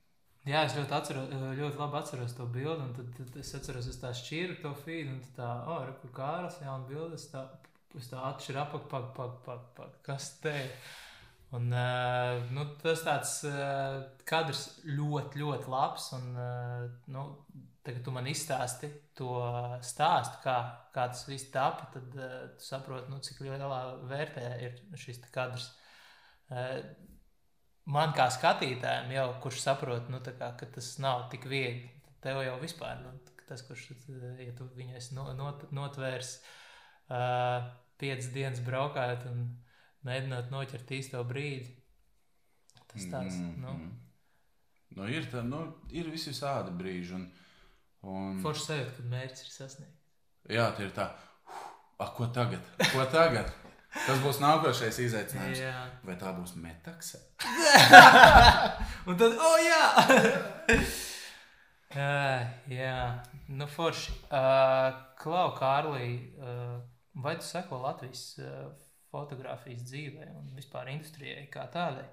Jā, es ļoti, atceros, ļoti labi atceros to bildi. un Tad, tad es atceros, es tā šķīru to feed, un tā, oh, re, kur kāras, jā, un bildes tā, es tā atšķiru apak, pak, pak, pak, pak, kas te ir. Un, uh, nu, tas tāds uh, kadrs ļoti, ļoti labs. Un, uh, nu, tagad tu man izstāsti to stāstu, kā, kā tas viss tapa, tad uh, tu saproti, nu, cik lielā vērtē ir šis kadrs. Uh, man kā skatītājam, jau, kurš saprot, nu, kā, ka tas nav tik viegli, tev jau vispār nu, tas, kurš, ja tu no, not, notvērs uh, piecas dienas braukājot un mēģinot noķert īsto brīdi, tas tāds,
Mm,
nu,
mm. Nu, ir, tā, nu, ir visi tādi brīži. Un, un,
forši sajūta, kad mērķis ir sasniegts.
jā, tie ir tā, ah, ko tagad? Ko tagad? Tas būs nākošais izaicinājums.
Jā.
Vai tā būs metakse?
Un tad, oh, jā! uh, jā, nu, forši. Uh, Klau, Kārlī, uh, vai tu seko Latvijas uh, fotografijas dzīvē un vispār industrijai kā tādai?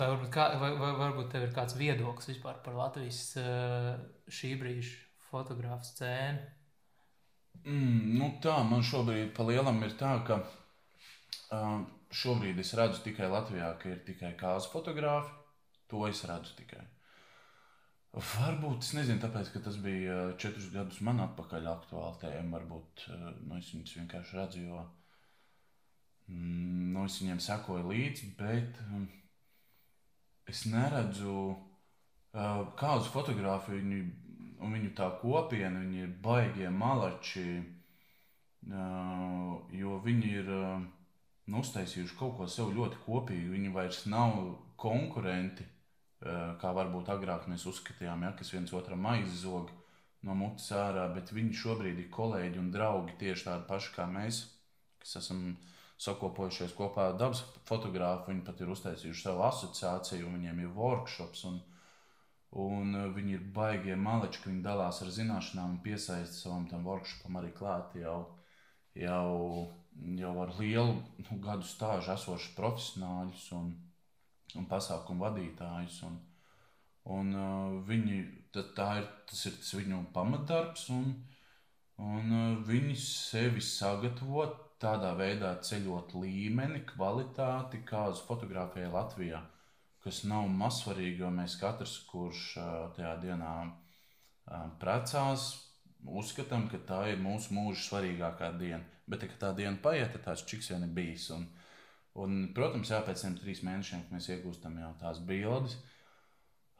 Vai varbūt, kā, vai, vai varbūt tev ir kāds viedoklis vispār par Latvijas uh, šī brīža fotografu scēnu?
Mm, nu tā, man šobrīd pa lielam ir tā, ka uh, šobrīd es redzu tikai Latvijā, ka ir tikai kāzu fotogrāfi. To es redzu tikai. Varbūt es nezinu, tāpēc, ka tas bija uh, četrus gadus man atpakaļ aktuāli tēma. Varbūt uh, nu, es viņus vienkārši redzu, jo mm, nu, es viņiem sekoju līdzi, bet um, es neredzu uh, kāzu fotografiju. Viņu, un viņu tā kopiena, viņi ir baigie malači, uh, jo viņi ir uh, uztaisījuši kaut ko sev ļoti kopīgu. Viņi vairs nav konkurenti, uh, kā varbūt agrāk mēs uzskatījām, ja, kas viens otram aizzog no mutes ārā, bet viņi šobrīd ir kolēģi un draugi tieši tādi paši kā mēs, kas esam sakopojušies kopā ar dabas fotogrāfu. Viņi pat ir uztaisījuši savu asociāciju, viņiem ir workshops. Un, Un uh, viņi ir baigie maleči, ka viņi dalās ar zināšanām un piesaista savam tam workshopam arī klāt jau, jau, jau ar lielu nu, gadu stāžu esošus profesionāļus un, un pasākumu vadītājus. Un, un uh, viņi, tā, ir, tas ir tas viņu pamatdarbs, un, un uh, viņi sevi sagatavo tādā veidā ceļot līmeni, kvalitāti, kādas fotografijai Latvijā kas nav mazsvarīgi, jo mēs katrs, kurš tajā dienā precās, uzskatām, ka tā ir mūsu mūža svarīgākā diena. Bet, kad tā diena paiet, tad tāds čiks vien ir bijis. Un, un, protams, jā, pēc tam trīs mēnešiem, mēs iegūstam jau tās bildes,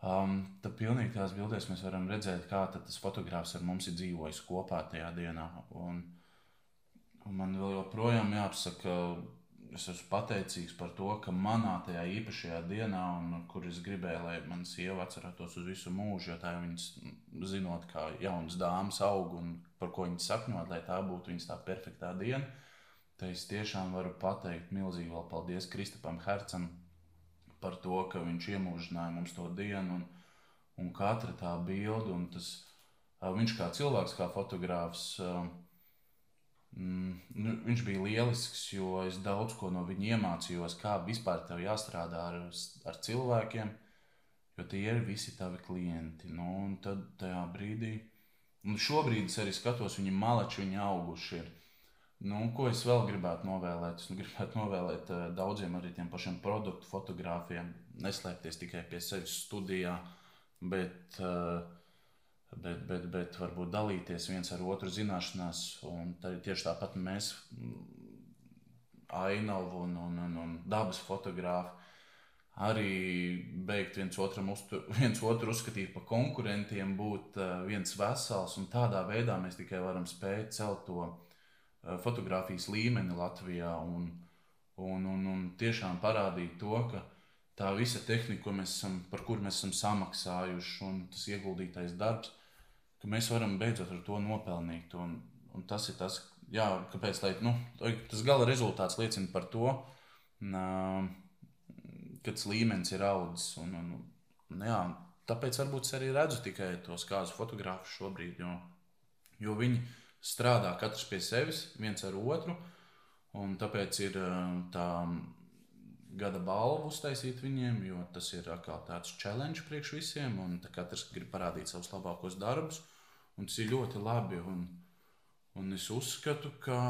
um, tad pilnīgi tās bildēs mēs varam redzēt, kā tas fotogrāfs ar mums ir dzīvojis kopā tajā dienā. Un, un man vēl joprojām jāapsaka, es esmu pateicīgs par to, ka manā tajā īpašajā dienā, un, kur es gribēju, lai mana sieva atcerētos uz visu mūžu, jo tā jau viņas zinot, kā jaunas dāmas aug un par ko viņas sakņot, lai tā būtu viņas tā perfektā diena. Tad es tiešām varu pateikt milzīgi vēl paldies Kristapam Hercam par to, ka viņš iemūžināja mums to dienu un, un katra tā bilde un tas, viņš kā cilvēks, kā fotogrāfs, Mm, nu, viņš bija lielisks, jo es daudz ko no viņa iemācījos, kā vispār tev jāstrādā ar, ar cilvēkiem, jo tie ir visi tavi klienti. Nu, un tad tajā brīdī, un šobrīd es arī skatos, viņi malači, viņi auguši ir. Nu, ko es vēl gribētu novēlēt? Es gribētu novēlēt uh, daudziem arī tiem pašiem produktu fotogrāfiem, neslēpties tikai pie sevis studijā, bet uh, bet, bet, bet varbūt dalīties viens ar otru zināšanās. Un tieši tāpat mēs, ainavu un, un, un, un dabas fotogrāfi, arī beigt viens, uztu, viens otru uzskatīt par konkurentiem, būt uh, viens vesels. Tādā veidā mēs tikai varam spēt celt to uh, fotografijas līmeni Latvijā un, un, un, un tiešām parādīt to, ka tā visa tehnika, mēs esam, par kuru mēs esam samaksājuši, un tas ieguldītais darbs, ka mēs varam beidzot ar to nopelnīt. Un, un tas ir tas, jā, kāpēc lai, nu, tas gala rezultāts liecina par to, ka tas līmenis ir audzis. Un, un, un, jā, tāpēc varbūt es arī redzu tikai tos kāzu fotogrāfus šobrīd, jo, jo viņi strādā katrs pie sevis, viens ar otru. Un tāpēc ir tā gada balvu uztaisīt viņiem, jo tas ir kā tāds challenge priekš visiem, un katrs grib parādīt savus labākos darbus. Un tas ir ļoti labi. Un, un es uzskatu, ka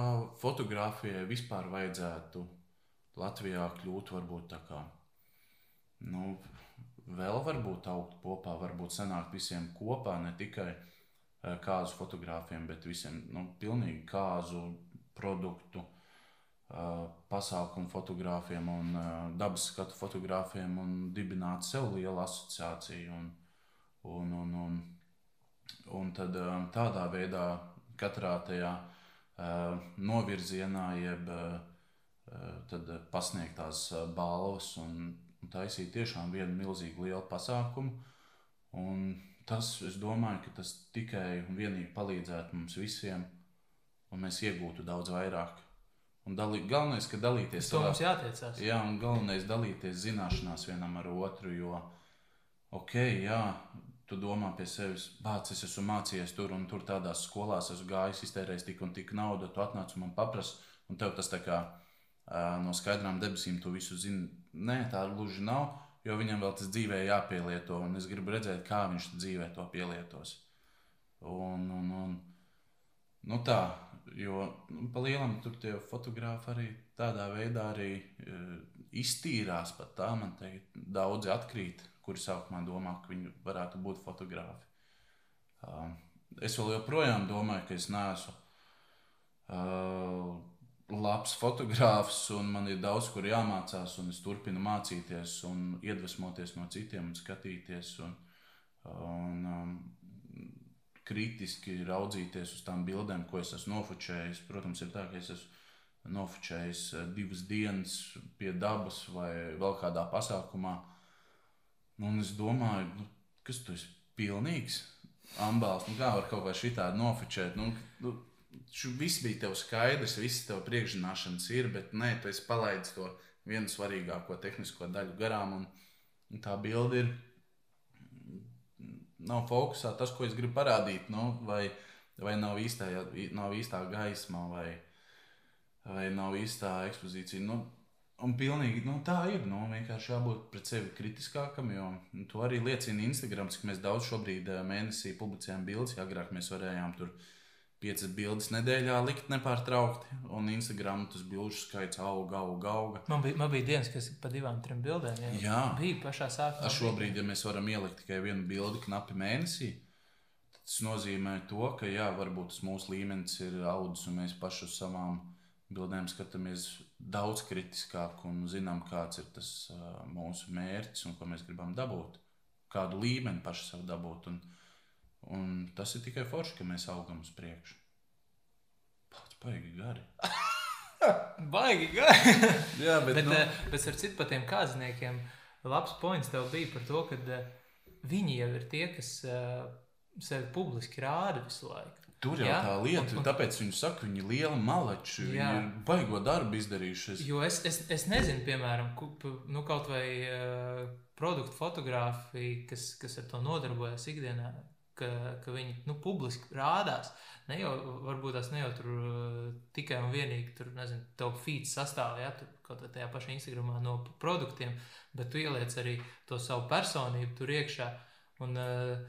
fotografijai vispār vajadzētu Latvijā kļūt varbūt tā kā. Nu, vēl varbūt augt kopā, varbūt sanākt visiem kopā, ne tikai eh, kāzu fotogrāfiem, bet visiem nu, pilnīgi kāzu produktu, eh, pasākumu fotogrāfiem un eh, dabas skatu fotogrāfiem un dibināt sev lielu asociāciju. Un, un, un, un, Un tad um, tādā veidā katrā tajā uh, novirzienā, jeb uh, pasniegtās uh, balvas un, taisīt tiešām vienu milzīgu lielu pasākumu. Un tas, es domāju, ka tas tikai un vienīgi palīdzētu mums visiem, un mēs iegūtu daudz vairāk. Un dalī, galvenais, ka dalīties
savā, mums jātiecās.
Jā, un galvenais dalīties zināšanās vienam ar otru, jo, ok, jā, tu domā pie sevis, bācis, es esmu mācījies tur un tur tādās skolās, esmu gājis, iztērējis tik un tik naudu, tu atnāc un man paprasti, un tev tas tā kā no skaidrām debesīm tu visu zini. Nē, tā gluži nav, jo viņam vēl tas dzīvē jāpielieto, un es gribu redzēt, kā viņš dzīvē to pielietos. Un, un, un, nu tā, jo nu, pa lielam tur tie fotografi arī tādā veidā arī uh, iztīrās pat tā, man teikt, daudzi atkrīt kuri sākumā domā, ka viņi varētu būt fotografi. Uh, es vēl joprojām domāju, ka es neesmu uh, labs fotogrāfs, un man ir daudz kur jāmācās, un es turpinu mācīties, un iedvesmoties no citiem, un skatīties, un, un um, kritiski raudzīties uz tām bildēm, ko es esmu nofočējis. Protams, ir tā, ka es esmu nofočējis divas dienas pie dabas vai vēl kādā pasākumā. Nu, un es domāju, nu, kas tu esi pilnīgs? Ambāls, nu, kā var kaut kā šitādi nofočēt? Nu, nu, viss bija tev skaidrs, viss tev priekšzināšanas ir, bet nē, tu esi palaidis to vienu svarīgāko tehnisko daļu garām. Un, un tā bilde ir. Nav fokusā tas, ko es gribu parādīt, nu, vai, vai nav, īstā, nav īstā gaisma, vai, vai nav īstā ekspozīcija. Nu, Un pilnīgi nu, tā ir. Nu, vienkārši jābūt pret sevi kritiskākam, jo nu, to arī liecina Instagram, cik mēs daudz šobrīd eh, mēnesī publicējam bildes. Agrāk mēs varējām tur piecas bildes nedēļā likt nepārtraukti, un Instagram tas bilžu skaits auga, auga, auga.
Man bija, man bija dienas, kas pa divām, trim bildēm jā. Jā. bija pašā sākumā.
Šobrīd, ja mēs varam ielikt tikai vienu bildi knapi mēnesī, tas nozīmē to, ka jā, varbūt tas mūsu līmenis ir audzis un mēs paši uz savām bildēm skatāmies daudz kritiskāk un zinām, kāds ir tas mūsu mērķis un ko mēs gribam dabūt, kādu līmeni paši sev dabūt. Un, un tas ir tikai forši, ka mēs augam uz priekšu. Pats baigi gari.
Baigi, gaigi.
Jā, bet,
Bet,
nu,
bet, ar citu par tiem kāzniekiem, labs points tev bija par to, ka viņi jau ir tie, kas sevi publiski rāda visu laiku.
Tur jau
jā,
tā lieta,
un-
un, tāpēc viņi saka, viņi ir lieli maleči, viņi
Jā.
ir baigo darbu izdarījušies.
Jo es, es, es nezinu, piemēram, ku, p- nu, kaut vai uh, produktu fotografija, kas, kas ar to nodarbojas ikdienā, ka, ka viņi nu, publiski rādās. Ne jau, varbūt tas ne jau tur uh, tikai un vienīgi tur, nezinu, tev feeds sastāv, ja, tur kaut vai tajā pašā Instagramā no produktiem, bet tu ieliec arī to savu personību tur iekšā. Un, uh,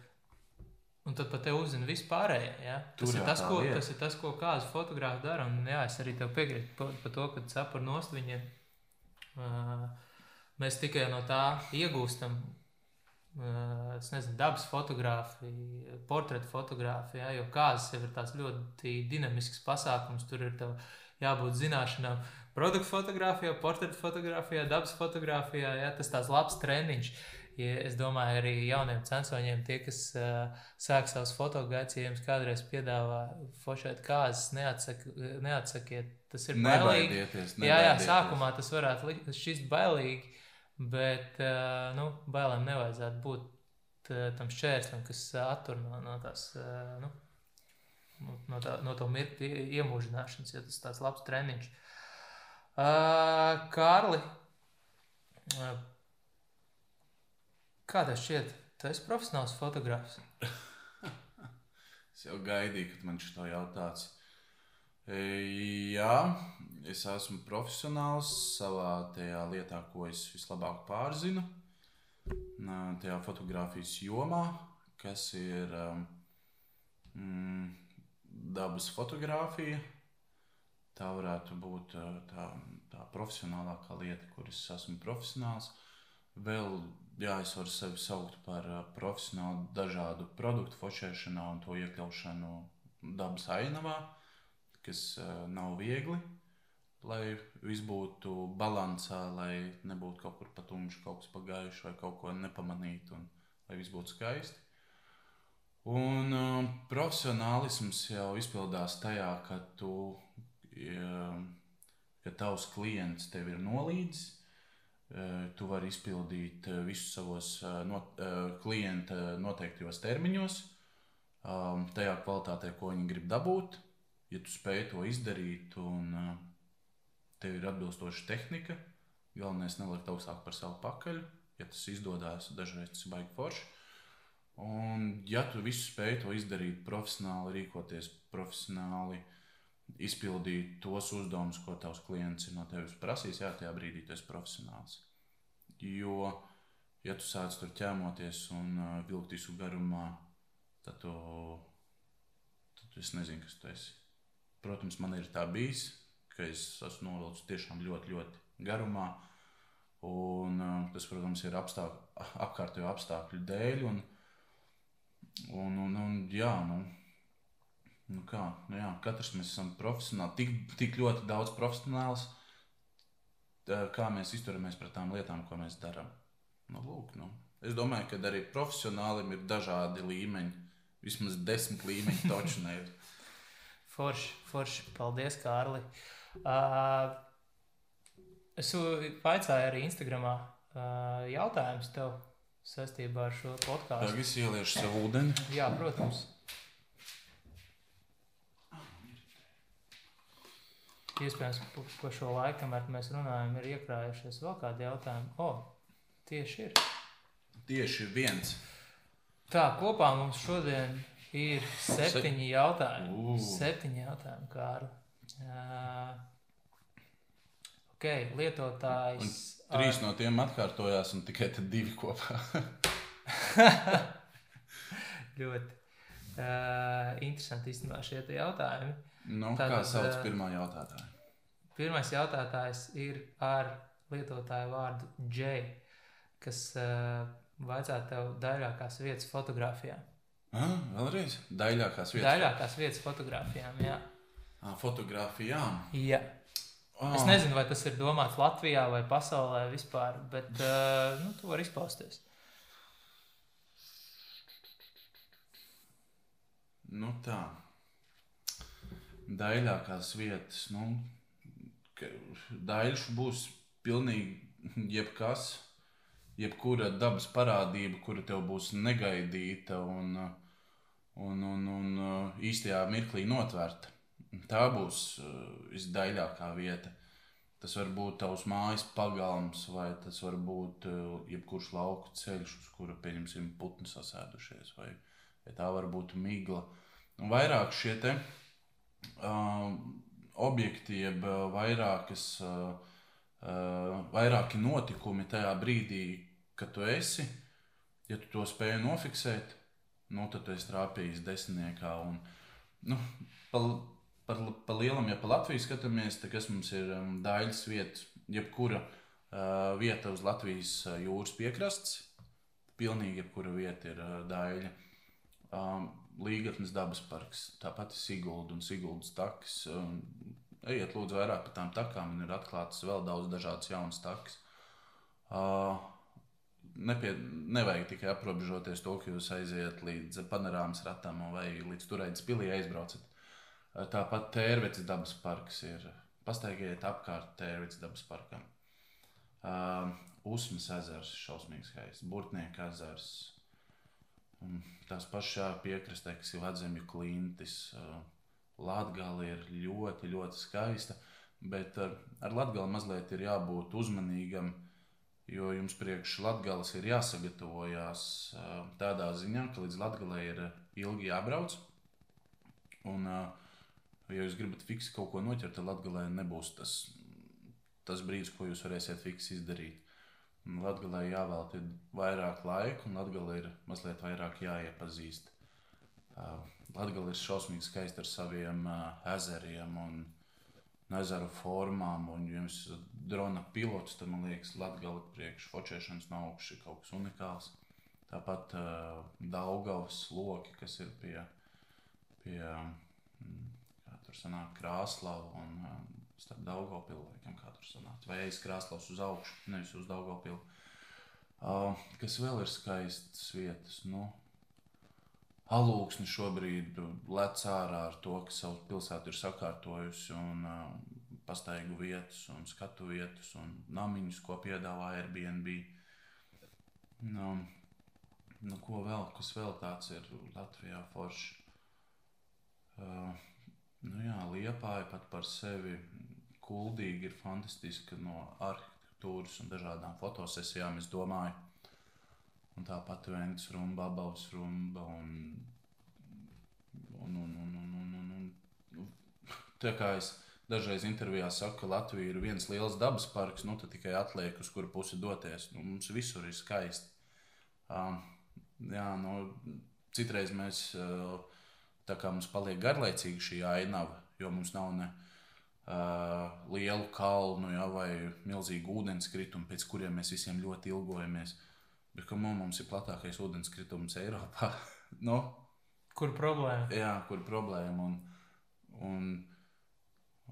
Un tad pat te uzzina vispārējie. Ja? Tas,
Tur
ir tas, ko,
lieta.
tas ir tas, ko kāds fotogrāfs dara. Un, jā, es arī tev piekrītu par, par to, ka cepur nost viņiem. Uh, mēs tikai no tā iegūstam. Uh, es nezinu, dabas fotografija, portretu fotografija, ja, jo kāds jau ir tāds ļoti dinamisks pasākums. Tur ir jābūt zināšanām produktu fotografijā, portretu fotografijā, dabas fotografijā. Ja, tas tāds labs treniņš. Ja, es domāju, arī jauniem censoņiem, tie, kas uh, sāk savus fotogrāfijas, kādreiz piedāvā fošēt kāzas, neatsak, neatsakiet. Tas ir bailīgi. Jā, jā, sākumā tas varētu likt- šķist bailīgi, bet uh, nu, bailēm nevajadzētu būt uh, tam šķērslim, kas attur no, no tās. Uh, nu, no- No, tā, no to mirkli iemūžināšanas, ja tas ir tāds labs treniņš. Uh, Kārli, uh, kā tev šķiet, tu esi profesionāls fotografs?
Es jau gaidīju, kad man šo jautāts. E, jā, es esmu profesionāls savā tajā lietā, ko es vislabāk pārzinu. Tajā fotografijas jomā, kas ir um, mm, dabas fotografija. Tā varētu būt uh, tā, tā profesionālākā lieta, kur es esmu profesionāls. Vēl, jā, es varu sevi saukt par profesionālu dažādu produktu fočēšanā un to iekļaušanu dabas ainavā, kas nav viegli. Lai viss būtu līdzsvarā, lai nebūtu kaut kur pa tumšu, kaut kas pagājuši vai kaut ko nepamanīt, un lai viss būtu skaisti. Un uh, profesionālisms jau izpildās tajā, ka tu, ja, ka tavs klients tev ir nolīdzis, tu vari izpildīt eh, visus savos eh, not, eh, klienta noteiktajos termiņos, um, tajā kvalitātē, ko viņi grib dabūt. Ja tu spēj to izdarīt un tev ir atbilstoša tehnika, galvenais nelikt augstāk par savu pakaļ. Ja tas izdodas, dažreiz tas ir baigi forši. Un, ja tu visu spēj to izdarīt profesionāli, rīkoties profesionāli, izpildīt tos uzdevumus, ko tavs klients ir no tevis prasījis, jā, tajā brīdī tu esi profesionāls. Jo, ja tu sāc tur ķēmoties un uh, vilkt visu garumā, tad tu, tad tu es nezinu, kas tu esi. Protams, man ir tā bijis, ka es esmu novilcis tiešām ļoti, ļoti garumā. Un, uh, tas, protams, ir apstāk, apkārtējo apstākļu dēļ. Un, un, un, un, jā, nu, nu kā, nu jā, katrs mēs esam profesionāli, tik, tik ļoti daudz profesionāls, kā mēs izturamies pret tām lietām, ko mēs darām. Nu, lūk, nu. Es domāju, ka arī profesionālim ir dažādi līmeņi. Vismaz desmit līmeņi taču ir.
Forši, forši. Paldies, Kārli. Uh, es vaicāju arī Instagramā uh, jautājumus tev saistībā ar šo podkāstu.
Tagad es ieliešu sev ūdeni.
Jā, protams. Iespējams, pa- pa šo laiku, kamēr mēs runājam, ir iekrājušies vēl kādi jautājumi. O, tieši ir.
Tieši viens.
Tā, kopā mums šodien ir septiņi jautājumi.
Ū.
Septiņi jautājumi, Kārli. Uh, ok, lietotājs.
Trīs no tiem atkārtojās, un tikai tad divi kopā.
Ļoti uh, interesanti īstenībā šie jautājumi.
nu,
Tātad,
kā sauc pirmā jautātāja?
Pirmais jautājums ir ar lietotāju vārdu J, kas uh, vajadzētu tev daļākās vietas fotografijā.
Ah, vēlreiz. Daļākās vietas.
Daļākās vietas fotografijām, jā.
Ah, fotografijām.
jā.
Ah,
Es nezinu, vai tas ir domāts Latvijā vai pasaulē vispār, bet uh, nu, tu vari izpausties.
Nu tā. Daļākās vietas, nu, daļš būs pilnīgi jebkas, jebkura dabas parādība, kura tev būs negaidīta un, un, un, un īstajā mirklī notvērta. Tā būs visdaļākā vieta. Tas var būt tavs mājas pagalms, vai tas var būt jebkurš lauku ceļš, uz kura, pieņemsim, putni sasēdušies, vai, vai tā var būt migla. Un vairāk šie te uh, objekti, jeb vairākas, uh, uh, vairāki notikumi tajā brīdī, kad tu esi, ja tu to spēj nofiksēt, nu, tad tu esi trāpījis desmitniekā. Un, nu, pa, par, par lielam, ja pa Latviju skatāmies, tad kas mums ir um, daļas vieta, jebkura uh, vieta uz Latvijas jūras piekrastes, pilnīgi jebkura vieta ir uh, daļa. Um, Līgatnes dabas parks, tāpat Sigulda un Siguldas takas. Ejiet, lūdzu, vairāk par tām takām, un ir atklātas vēl daudz dažādas jaunas takas. Uh, nepie, nevajag tikai aprobežoties to, ka jūs aiziet līdz panorāmas ratam vai līdz turētas pilī aizbraucat. Tāpat Tērvets dabas parks ir. Pastaigiet apkārt Tērvets dabas parkam. Uh, Usmas ezers, šausmīgs skaists, Burtnieka ezers. Un tās pašā piekrastē, kas ir Latvijas klintis. Uh, Latgala ir ļoti, ļoti skaista, bet ar, ar Latgali mazliet ir jābūt uzmanīgam, jo jums priekš Latgales ir jāsagatavojas uh, tādā ziņā, ka līdz Latgalei ir ilgi jābrauc. Un, Ja jūs gribat fiksi kaut ko noķert, tad Latvijā nebūs tas, tas brīdis, ko jūs varēsiet fiksi izdarīt. Latvijā jāvelta vairāk laika, un Latvijā ir mazliet vairāk jāiepazīst. Latvija ir šausmīgi skaista ar saviem ezeriem un ezeru formām. Un, ja jums ir drona pilots, tad man liekas, Latvija priekš focēšanas no augšas ir kaut kas unikāls. Tāpat uh, Daugavas loki, kas ir pie, pie tur sanāk Krāslava un um, starp Daugopilu, laikam, kā tur sanāk. Vai aiz Krāslavas uz augšu, nevis uz Daugopilu. Uh, kas vēl ir skaistas vietas? Nu, Alūksni šobrīd lec ārā ar to, ka savu pilsētu ir sakārtojusi un uh, pastaigu vietas un skatu vietas un namiņus, ko piedāvā Airbnb. Nu, nu, ko vēl, kas vēl tāds ir Latvijā forši? Uh, Nu jā, Liepāja pat par sevi kuldīgi ir fantastiska no arhitektūras un dažādām fotosesijām, es domāju. Un tāpat Vēngas rumba, Babavas rumba un, un, un, un, un, un, un, un. Tā kā es dažreiz intervijā saku, ka Latvija ir viens liels dabas parks, nu tad tikai atliek, uz kuru pusi doties. Nu, mums visur ir skaisti. Um, jā, nu, citreiz mēs uh, Tā kā mums paliek garlaicīga šī ainava, jo mums nav ne uh, lielu kalnu ja, vai milzīgu ūdenskritumu, pēc kuriem mēs visiem ļoti ilgojamies. Bet kā mums ir platākais ūdenskritums Eiropā? no?
Kur problēma?
Jā, kur problēma. Un, un,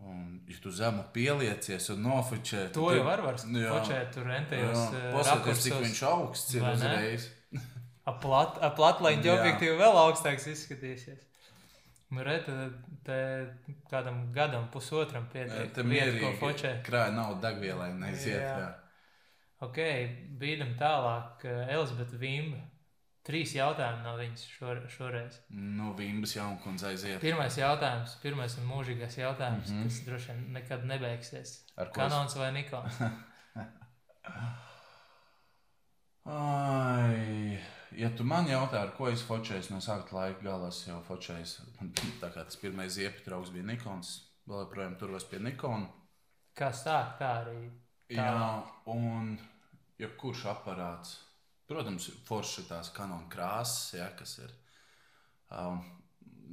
un, ja tu zemu pieliecies un nofočē,
to jau var fočēt, tur rentējos.
Paskaties, cik viņš augsts ir uzreiz.
Ap platlaņa objektīvu vēl augstāks izskatīsies. Nu, re, te, te kādam gadam, pusotram pietiek.
Tam ir jāatcerās, krāja nav degvielai, neiziet. Jā. Jā.
Ok, bīdam tālāk. Elizabete Vimba. Trīs jautājumi no viņas šor, šoreiz.
No Vimbas jaunkundze aiziet.
Pirmais jautājums, pirmais un mūžīgais jautājums, mm -hmm. kas droši vien nekad nebeigsies. Ar Kanons vai Nikons?
Ai ja tu man jautā, ar ko es focēju no sākuma laika gala, es jau focēju. Tā kā tas pirmais ziepju trauks bija Nikons, vēl joprojām turos pie Nikona.
Kā sāk, tā arī. Tā.
Jā, un jebkurš aparāts, protams, forši tās kanona krāsas, ja, kas ir. Um,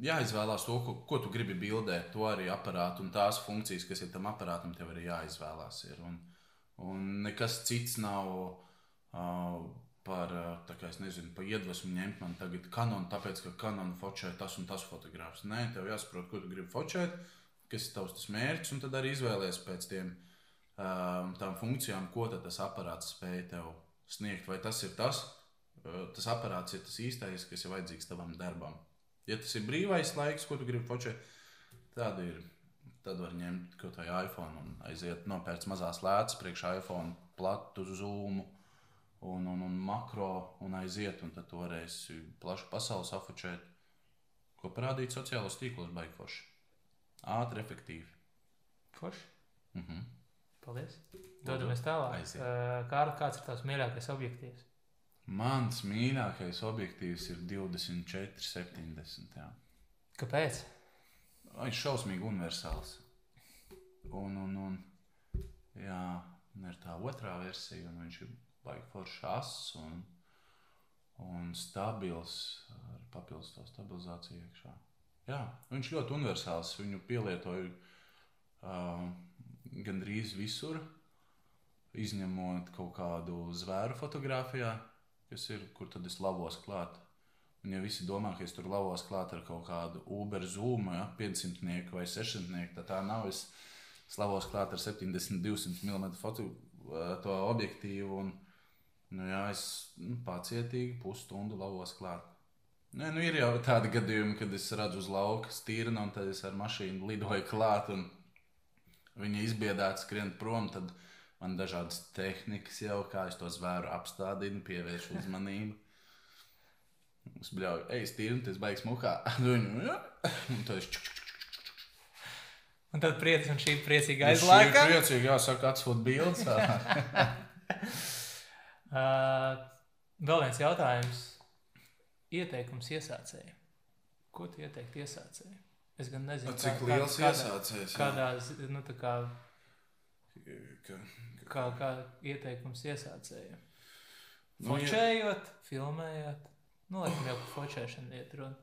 jāizvēlās to, ko, ko tu gribi bildēt, to arī aparātu un tās funkcijas, kas ir tam aparātam, tev arī jāizvēlās. Ir. Un, un nekas cits nav. Uh, par, kā es nezinu, par iedvesmu ņemt man tagad kanonu, tāpēc, ka kanonu focē tas un tas fotogrāfs. Nē, tev jāsaprot, ko tu gribi focēt, kas ir tavs mērķis, un tad arī izvēlēties pēc tiem, tām funkcijām, ko tas aparāts spēj tev sniegt. Vai tas ir tas, tas aparāts ir tas īstais, kas ir vajadzīgs tavam darbam. Ja tas ir brīvais laiks, ko tu gribi focēt, tad ir, tad var ņemt kaut kādu iPhone un aiziet nopērkt mazās lētas priekš iPhone, platu zūmu un, un, un makro un aiziet. Un tad varēs plašu pasauli safučēt, ko parādīt sociālajos tīklos, baigfoši. Ātri, efektīvi.
Forši.
Mhm.
Paldies. Dodamies tālāk.
Aiziet.
Uh, Kārl, kāds ir tavs mīļākais objektīvs?
Mans mīļākais objektīvs ir 24, 70. Jā.
Kāpēc?
Viņš ir šausmīgi universāls. Un, un, un, jā, ir tā otrā versija, un viņš ir baigi foršs ass un, un stabils ar papildus to stabilizāciju iekšā. Jā, viņš ļoti universāls. Viņu pielietoju uh, gandrīz visur, izņemot kaut kādu zvēru fotografijā, kas ir, kur tad es lavos klāt. Un, ja visi domā, ka es tur lavos klāt ar kaut kādu Uber zūmu, ja, 500 vai 600, tad tā nav. Es slavos klāt ar 70, 200 mm foto, to objektīvu. Un, nu, jā, es nu, pacietīgi pusstundu lavos klāt. Nē, nu, ir jau tādi gadījumi, kad es redzu uz lauka stīrnu, un tad es ar mašīnu lidoju klāt, un viņa izbiedēta skrien prom. Tad man dažādas tehnikas, jau kā es to zvēru apstādinu, pievēršu uzmanību. Es bļauju, ej, stīrnu, tas baigs mukā. Viņu, ja? un tad es čuk, čuk, čuk,
Un tad priecīgi, un šī priecīga aizlaika.
priecīgi, jāsaka, atsūt bildes.
Vēl viens jautājums. Ieteikums iesācējiem. Ko tu ieteiktu iesācējiem? Es gan nezinu,
Nu, Cik
kā-
liels
kādā-
iesācējs?
Kādā, nu, kā,
Ka-
kā, kā ieteikums iesācējiem?
Nu, ja-
Fočējot, filmējot. Nu, laikam jau par fočēšanu iet runa.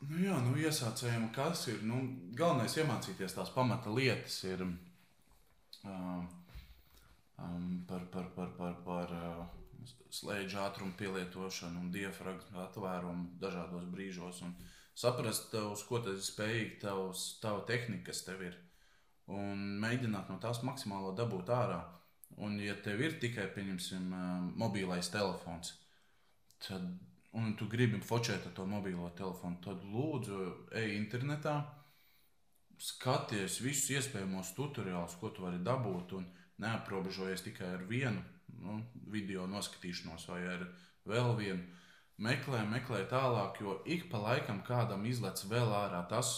Nu, jā, nu, iesācējiem kas ir? Nu, galvenais iemācīties tās pamata lietas ir um, um, par, par, par, par, par uh, slēdzu ātrumu pielietošanu un diafragmu atvērumu dažādos brīžos. Un saprast, uz ko tas ir spējīgi, tavs, tava tehnika, kas tev ir. Un mēģināt no tās maksimālo dabūt ārā. Un, ja tev ir tikai, pieņemsim, mobilais telefons, tad, un tu gribi fočēt to mobilo telefonu, tad lūdzu, ej internetā, skaties visus iespējamos tutoriālus, ko tu vari dabūt, un neaprobežojies tikai ar vienu nu, video noskatīšanos vai ar vēl vienu. Meklē, meklē tālāk, jo ik pa laikam kādam izlec vēl ārā tas,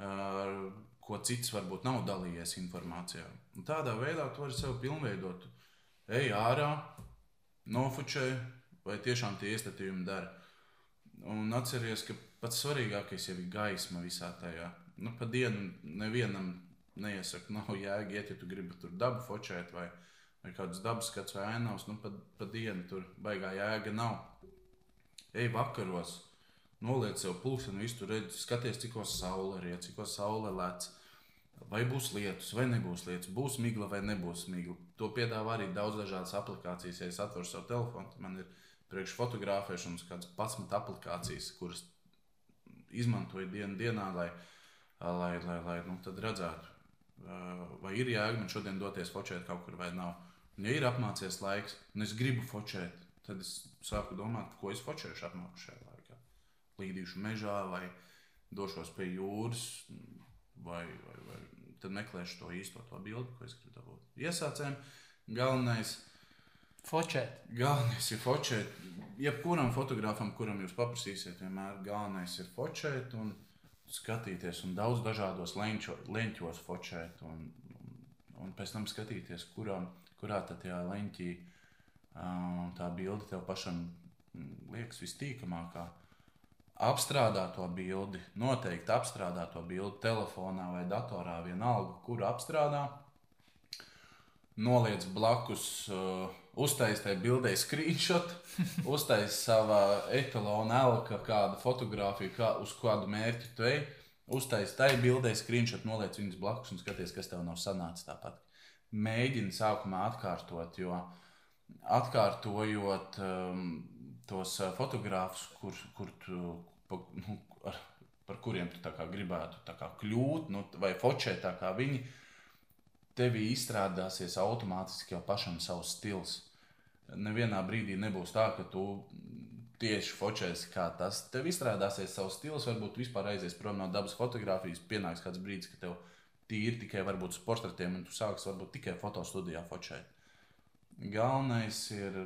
ar ko cits varbūt nav dalījies informācijā. Un tādā veidā tu vari sev pilnveidot. Ej ārā, nofučē, vai tiešām tie iestatījumi dara. Un atceries, ka pats svarīgākais jau ir gaisma visā tajā. Nu, pa dienu nevienam neiesaka, nav jēga iet, ja tu gribi tur dabu fočēt vai, vai kādus dabas skats vai ainavas. Nu, pa, pa dienu tur baigā jēga nav. Ej vakaros, noliec sev pulksteni, visu tur redzi, skaties, cik saule ir, cik saule lec. Vai būs lietus, vai nebūs lietus, būs migla vai nebūs migla. To piedāvā arī daudz dažādas aplikācijas. Ja es atveru savu telefonu, tad man ir priekš fotografēšanas kādas 11 aplikācijas, kuras izmantoju dienu dienā, lai, lai, lai, lai nu, redzētu, vai ir jēga man šodien doties focēt kaut kur vai nav. Ja ir apmācies laiks, un es gribu focēt, tad es sāku domāt, ko es focēšu apmākušajā laikā. Līdīšu mežā vai došos pie jūras, vai, vai, vai tad meklēšu to īsto to bildi, ko es gribu dabūt. Iesācējiem galvenais
Fočēt.
Galvenais ir focēt. Jebkuram fotogrāfam, kuram jūs paprasīsiet, vienmēr galvenais ir focēt un skatīties, un daudz dažādos leņķo, leņķos focēt. Un, un, un pēc tam skatīties, kurā, kurā tajā leņķī uh, tā bilde tev pašam mm, liekas vistīkamākā. Apstrādāt to bildi, noteikti apstrādāt to bildi telefonā vai datorā, vienalga, kuru apstrādā. Noliec blakus, uh, uztaisīt tajā bildē screenshot, uztaisīt savā etalona elka kādu fotografiju, kā, uz kādu mērķi tu ej. Uztaisīt tajā bildē screenshot, noliec viņus blakus un skaties, kas tev nav sanācis tāpat. Mēģini sākumā atkārtot, jo atkārtojot um, tos uh, fotogrāfus, kur, kur tu, pa, nu, ar, par kuriem tu gribētu kā kļūt, nu, vai focēt tā kā viņi, tevī izstrādāsies automātiski jau pašam savs stils. Nevienā brīdī nebūs tā, ka tu tieši focēsi kā tas. Tev izstrādāsies savs stils, varbūt vispār aizies prom no dabas fotografijas. Pienāks kāds brīdis, ka tev tīri tikai varbūt uz portretiem, un tu sāksi varbūt tikai fotostudijā fotografēt. Galvenais ir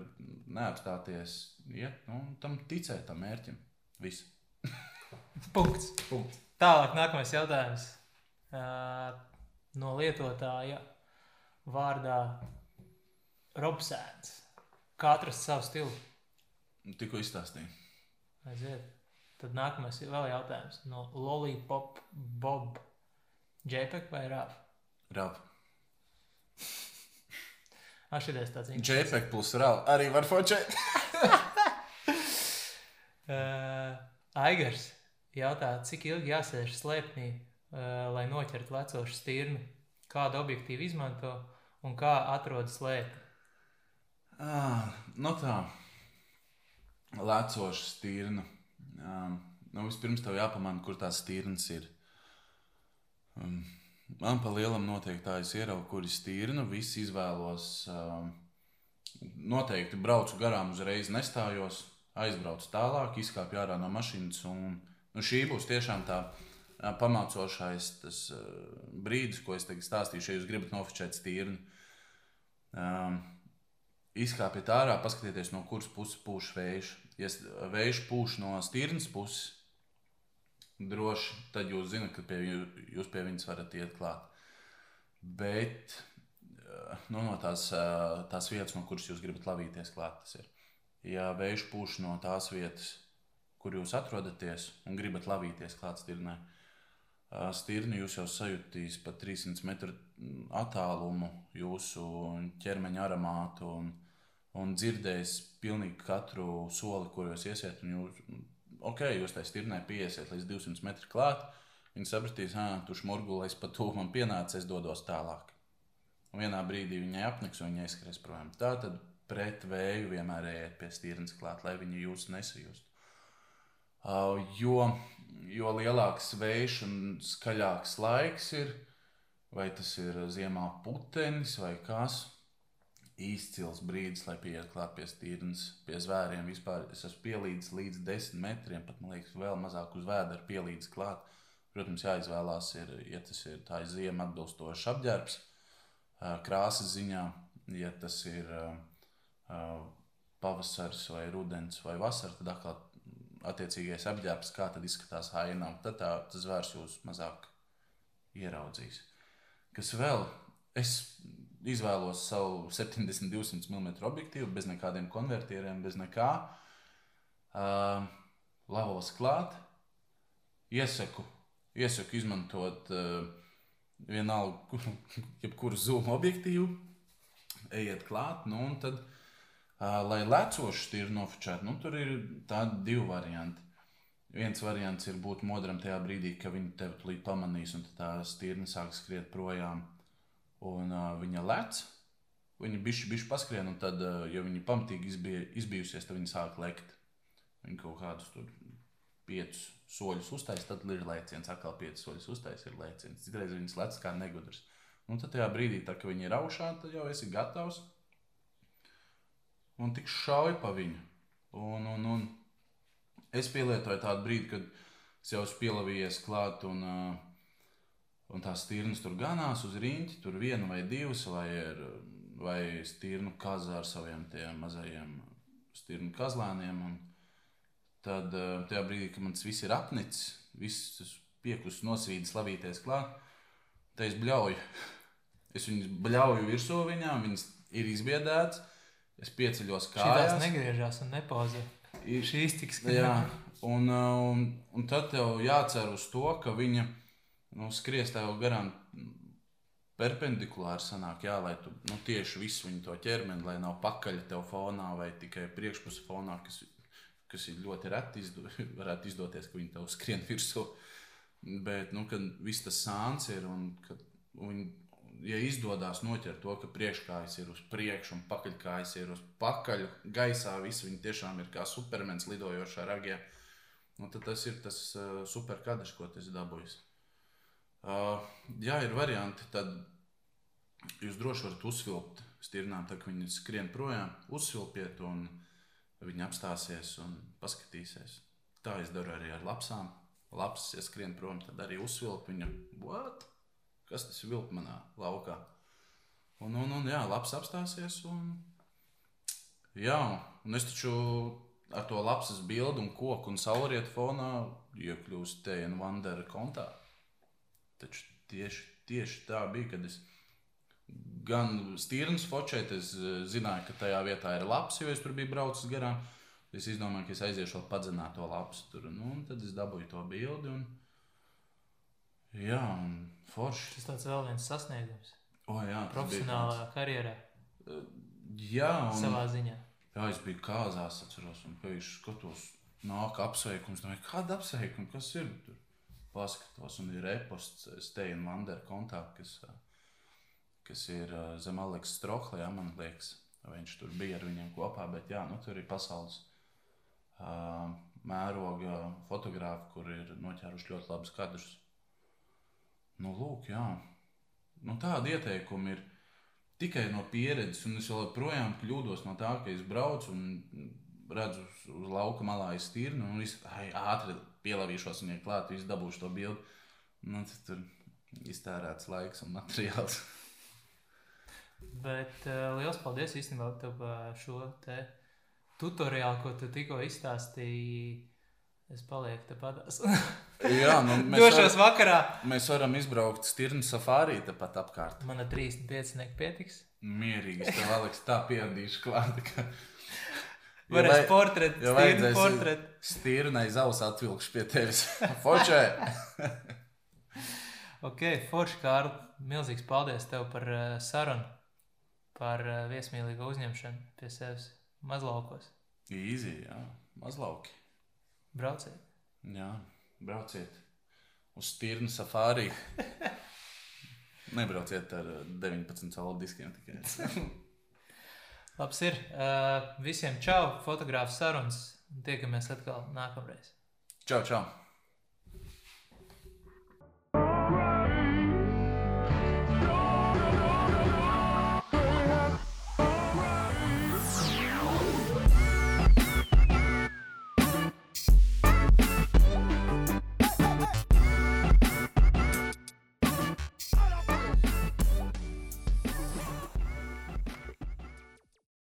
neapstāties, iet, nu, tam ticēt, tam mērķim. Viss.
Punkts.
Punkts.
Tālāk, nākamais jautājums. Uh, no lietotāja vārdā Robsēns. Kā atrast savu stilu?
Tikko izstāstīju.
Aiziet. Tad nākamais ir vēl jautājums no Lollipop Bob. JPEG vai RAV?
Rāp.
Ah, šitais tāds interesants.
JPEG plus RAP arī var fotografēt.
Uh, Aigars jautā, cik ilgi jāsēž slēpnī, uh, lai noķertu lecošu stirnu, kādu objektīvu izmanto un kā atrodas slēpne.
Ah, nu tā. Lecoša stirna. Um, nu, vispirms tev jāpamana, kur tās stirnas ir. Um, man pa lielam noteikti tā, es ieraugu, kur ir stirna. Visi izvēlos. Um, noteikti braucu garām uzreiz, nestājos, aizbraucu tālāk, izkāpu ārā no mašīnas. Un, nu, šī būs tiešām tā ā, pamācošais tas, uh, brīdis, ko es tagad stāstīšu, ja jūs gribat nofočēt stirnu. Um, izkāpiet ārā, paskatieties, no kuras puses pūš vējš. Ja vējš pūš no stirnas puses, droši tad jūs zinat, ka pie, jū- jūs pie viņas varat iet klāt. Bet eh, nu, no tās, eh, tās vietas, no kuras jūs gribat lavīties klāt, tas ir. Ja vējš pūš no tās vietas, kur jūs atrodaties un gribat lavīties klāt stirnai, eh, stirni jūs jau sajutīs pat 300 metru mm, attālumu jūsu ķermeņa aromātu un, un dzirdēs pilnīgi katru soli, kur jūs iesiet. un Jūs, ok, jūs tai stirnai pieiesiet līdz 200 metru klāt. Viņi sapratīs, ka tu šmurgulēs pat tuvu man pienācis, es dodos tālāk. Un vienā brīdī viņai apniks un viņa aizskries prom. Tā tad pret vēju vienmēr ejiet pie stirnas klāt, lai viņi jūs nesajustu. Uh, jo, jo lielāks vējš un skaļāks laiks ir, vai tas ir ziemā putenis vai kas, izcils brīdis, lai pieiet klāt pie stirnas, pie zvēriem. Vispār es esmu pielīdzis līdz 10 metriem, pat man liekas, vēl mazāk uz vēdera pielīdzis klāt. Protams, jāizvēlās, ir, ja tas ir tā ziema atbilstošs apģērbs, krāsas ziņā, ja tas ir pavasaris vai rudens vai vasara, tad atkal attiecīgais apģērbs, kā tad izskatās ainā. Tad tā, tas zvērs jūs mazāk ieraudzīs. Kas vēl? Es izvēlos savu 70-200 mm objektīvu, bez nekādiem konvertieriem, bez nekā. Uh, lavos klāt. Iesaku, iesaku izmantot uh, vienalga, kur- jebkuru zoom objektīvu. Ejiet klāt, nu, un tad, uh, lai lecoši ir nofočēti, nu, tur ir tādi divi varianti. Viens variants ir būt modram tajā brīdī, kad viņi tevi tulīt pamanīs, un tā stirna sāk skriet projām. Un uh, viņa lec, viņa bišķi, bišķi paskrien, un tad, uh, ja viņa pamatīgi izbija, izbijusies, tad viņa sāk lekt. Viņa kaut kādus tur piecus soļus uztaisīs, tad ir lēciens, atkal piecus soļus uztaisīs, ir lēciens. Citreiz viņas lec kā negudrs. Un tad tajā brīdī, tā, kad viņi ir augšā, tad jau esi gatavs. Un tik šauj pa viņu. Un, un, un es pielietoju tādu brīdi, kad es jau esmu pielavījies klāt un uh, Un tās stirnas tur ganās uz rīņķa, tur viena vai divas, vai, ir, vai stirnu kaza ar saviem mazajiem stirnu kazlēniem. Un tad eh, tajā brīdī, kad man tas viss ir apnicis, viss piekus nosvīdis, lavīties klāt, tad es bļauju. Es viņus bļauju virsū viņām, viņas ir izbiedētas. Es pieceļos
Šīs
kājās.
negriežās un nepauzē.
Ir-
Šīs tiks
Jā, un, uh, un, un tad tev jācer uz to, ka viņa nu, skries tev garām perpendikulāri. Sanāk, jā, lai tu nu, tieši visu viņu to ķermeni, lai nav pakaļ tev fonā vai tikai priekšpusē fonā, kas, kas ir ļoti reti izdo, varētu izdoties, ka viņi tev skrien virsū. Bet, nu, kad viss tas sāns ir un kad viņi, ja izdodas noķert to, ka priekškājas ir uz priekšu un pakaļkājas ir uz pakaļ, gaisā viss viņi tiešām ir kā supermens lidojošā ragē. Nu, tad tas ir tas uh, superkadrs, ko tas dabūjis. Uh, jā, ir varianti. Tad jūs droši varat uzvilkt stirnām, tad, kad viņi skrien projām, uzvilpiet, un viņi apstāsies un paskatīsies. Tā es daru arī ar lapsām. Lapas, ja skrien prom, tad arī uzvilkt viņu. What? kas tas ir vilkt manā laukā. Un, un, un jā, labs apstāsies. Un, jā, un es taču ar to lapsas bildi un koku un saulrietu fonā iekļūstu Tēna Vandera kontā. Taču tieši, tieši tā bija, kad es gan stīrnas fočēt, es eh, zināju, ka tajā vietā ir labs, jo es tur biju braucis garām. Es izdomāju, ka es aiziešu vēl padzināt to lapsu tur. Nu, un tad es dabūju to bildi. Un... Jā, un forši.
Tas tāds vēl viens sasniegums.
O, jā,
Profesionālā karjerā,
tāds. Jā, un...
savā ziņā.
Jā, es biju kāzās, atceros, un pēkšņi skatos, nāk apsveikums. Domāju, kāda apsveikuma, kas ir tur? Paskatos, un ir e-posts Steina Vandera kontā, kas, ā, kas ir ā, zem Aleksa Strohla, jā, man liekas. Viņš tur bija ar viņiem kopā, bet jā, nu, tur ir pasaules ā, mēroga fotografi, kur ir noķēruši ļoti labus kadrus. Nu, lūk, jā. Nu, tāda ieteikuma ir tikai no pieredzes, un es joprojām kļūdos no tā, ka es braucu un redzu uz, uz lauka malā iztīrnu, un es ai, ātri pielavīšos viņai klāt, visu dabūšu to bildi. Nu, tad tur iztērēts laiks un materiāls.
Bet uh, liels paldies īstenībā par šo te tutoriālu, ko tu tikko izstāstīji. Es palieku tepat.
Jā, nu, mēs,
Došos
var,
vakarā.
mēs varam izbraukt stirnu safārī tepat apkārt.
Man ir 35 pietiks.
Mierīgi, es tev, Aleks, tā pieradīšu klāt. Ka...
Varēs
vai-
portretu, stīru portretu.
Stirnai zaus atvilkšu pie tevis. Fočē!
Ok, Forši, Kārl, milzīgs paldies tev par uh, sarunu, par uh, viesmīlīgu uzņemšanu pie sevis mazlaukos.
Īzī, jā, mazlauki.
Brauciet!
Jā, brauciet uz stirnu safārī. Nebrauciet ar eh, 19 colu diskiem tikai.
Labs ir. Uh, visiem čau, fotogrāfs sarunas. Tiekamies atkal nākamreiz.
Čau, čau!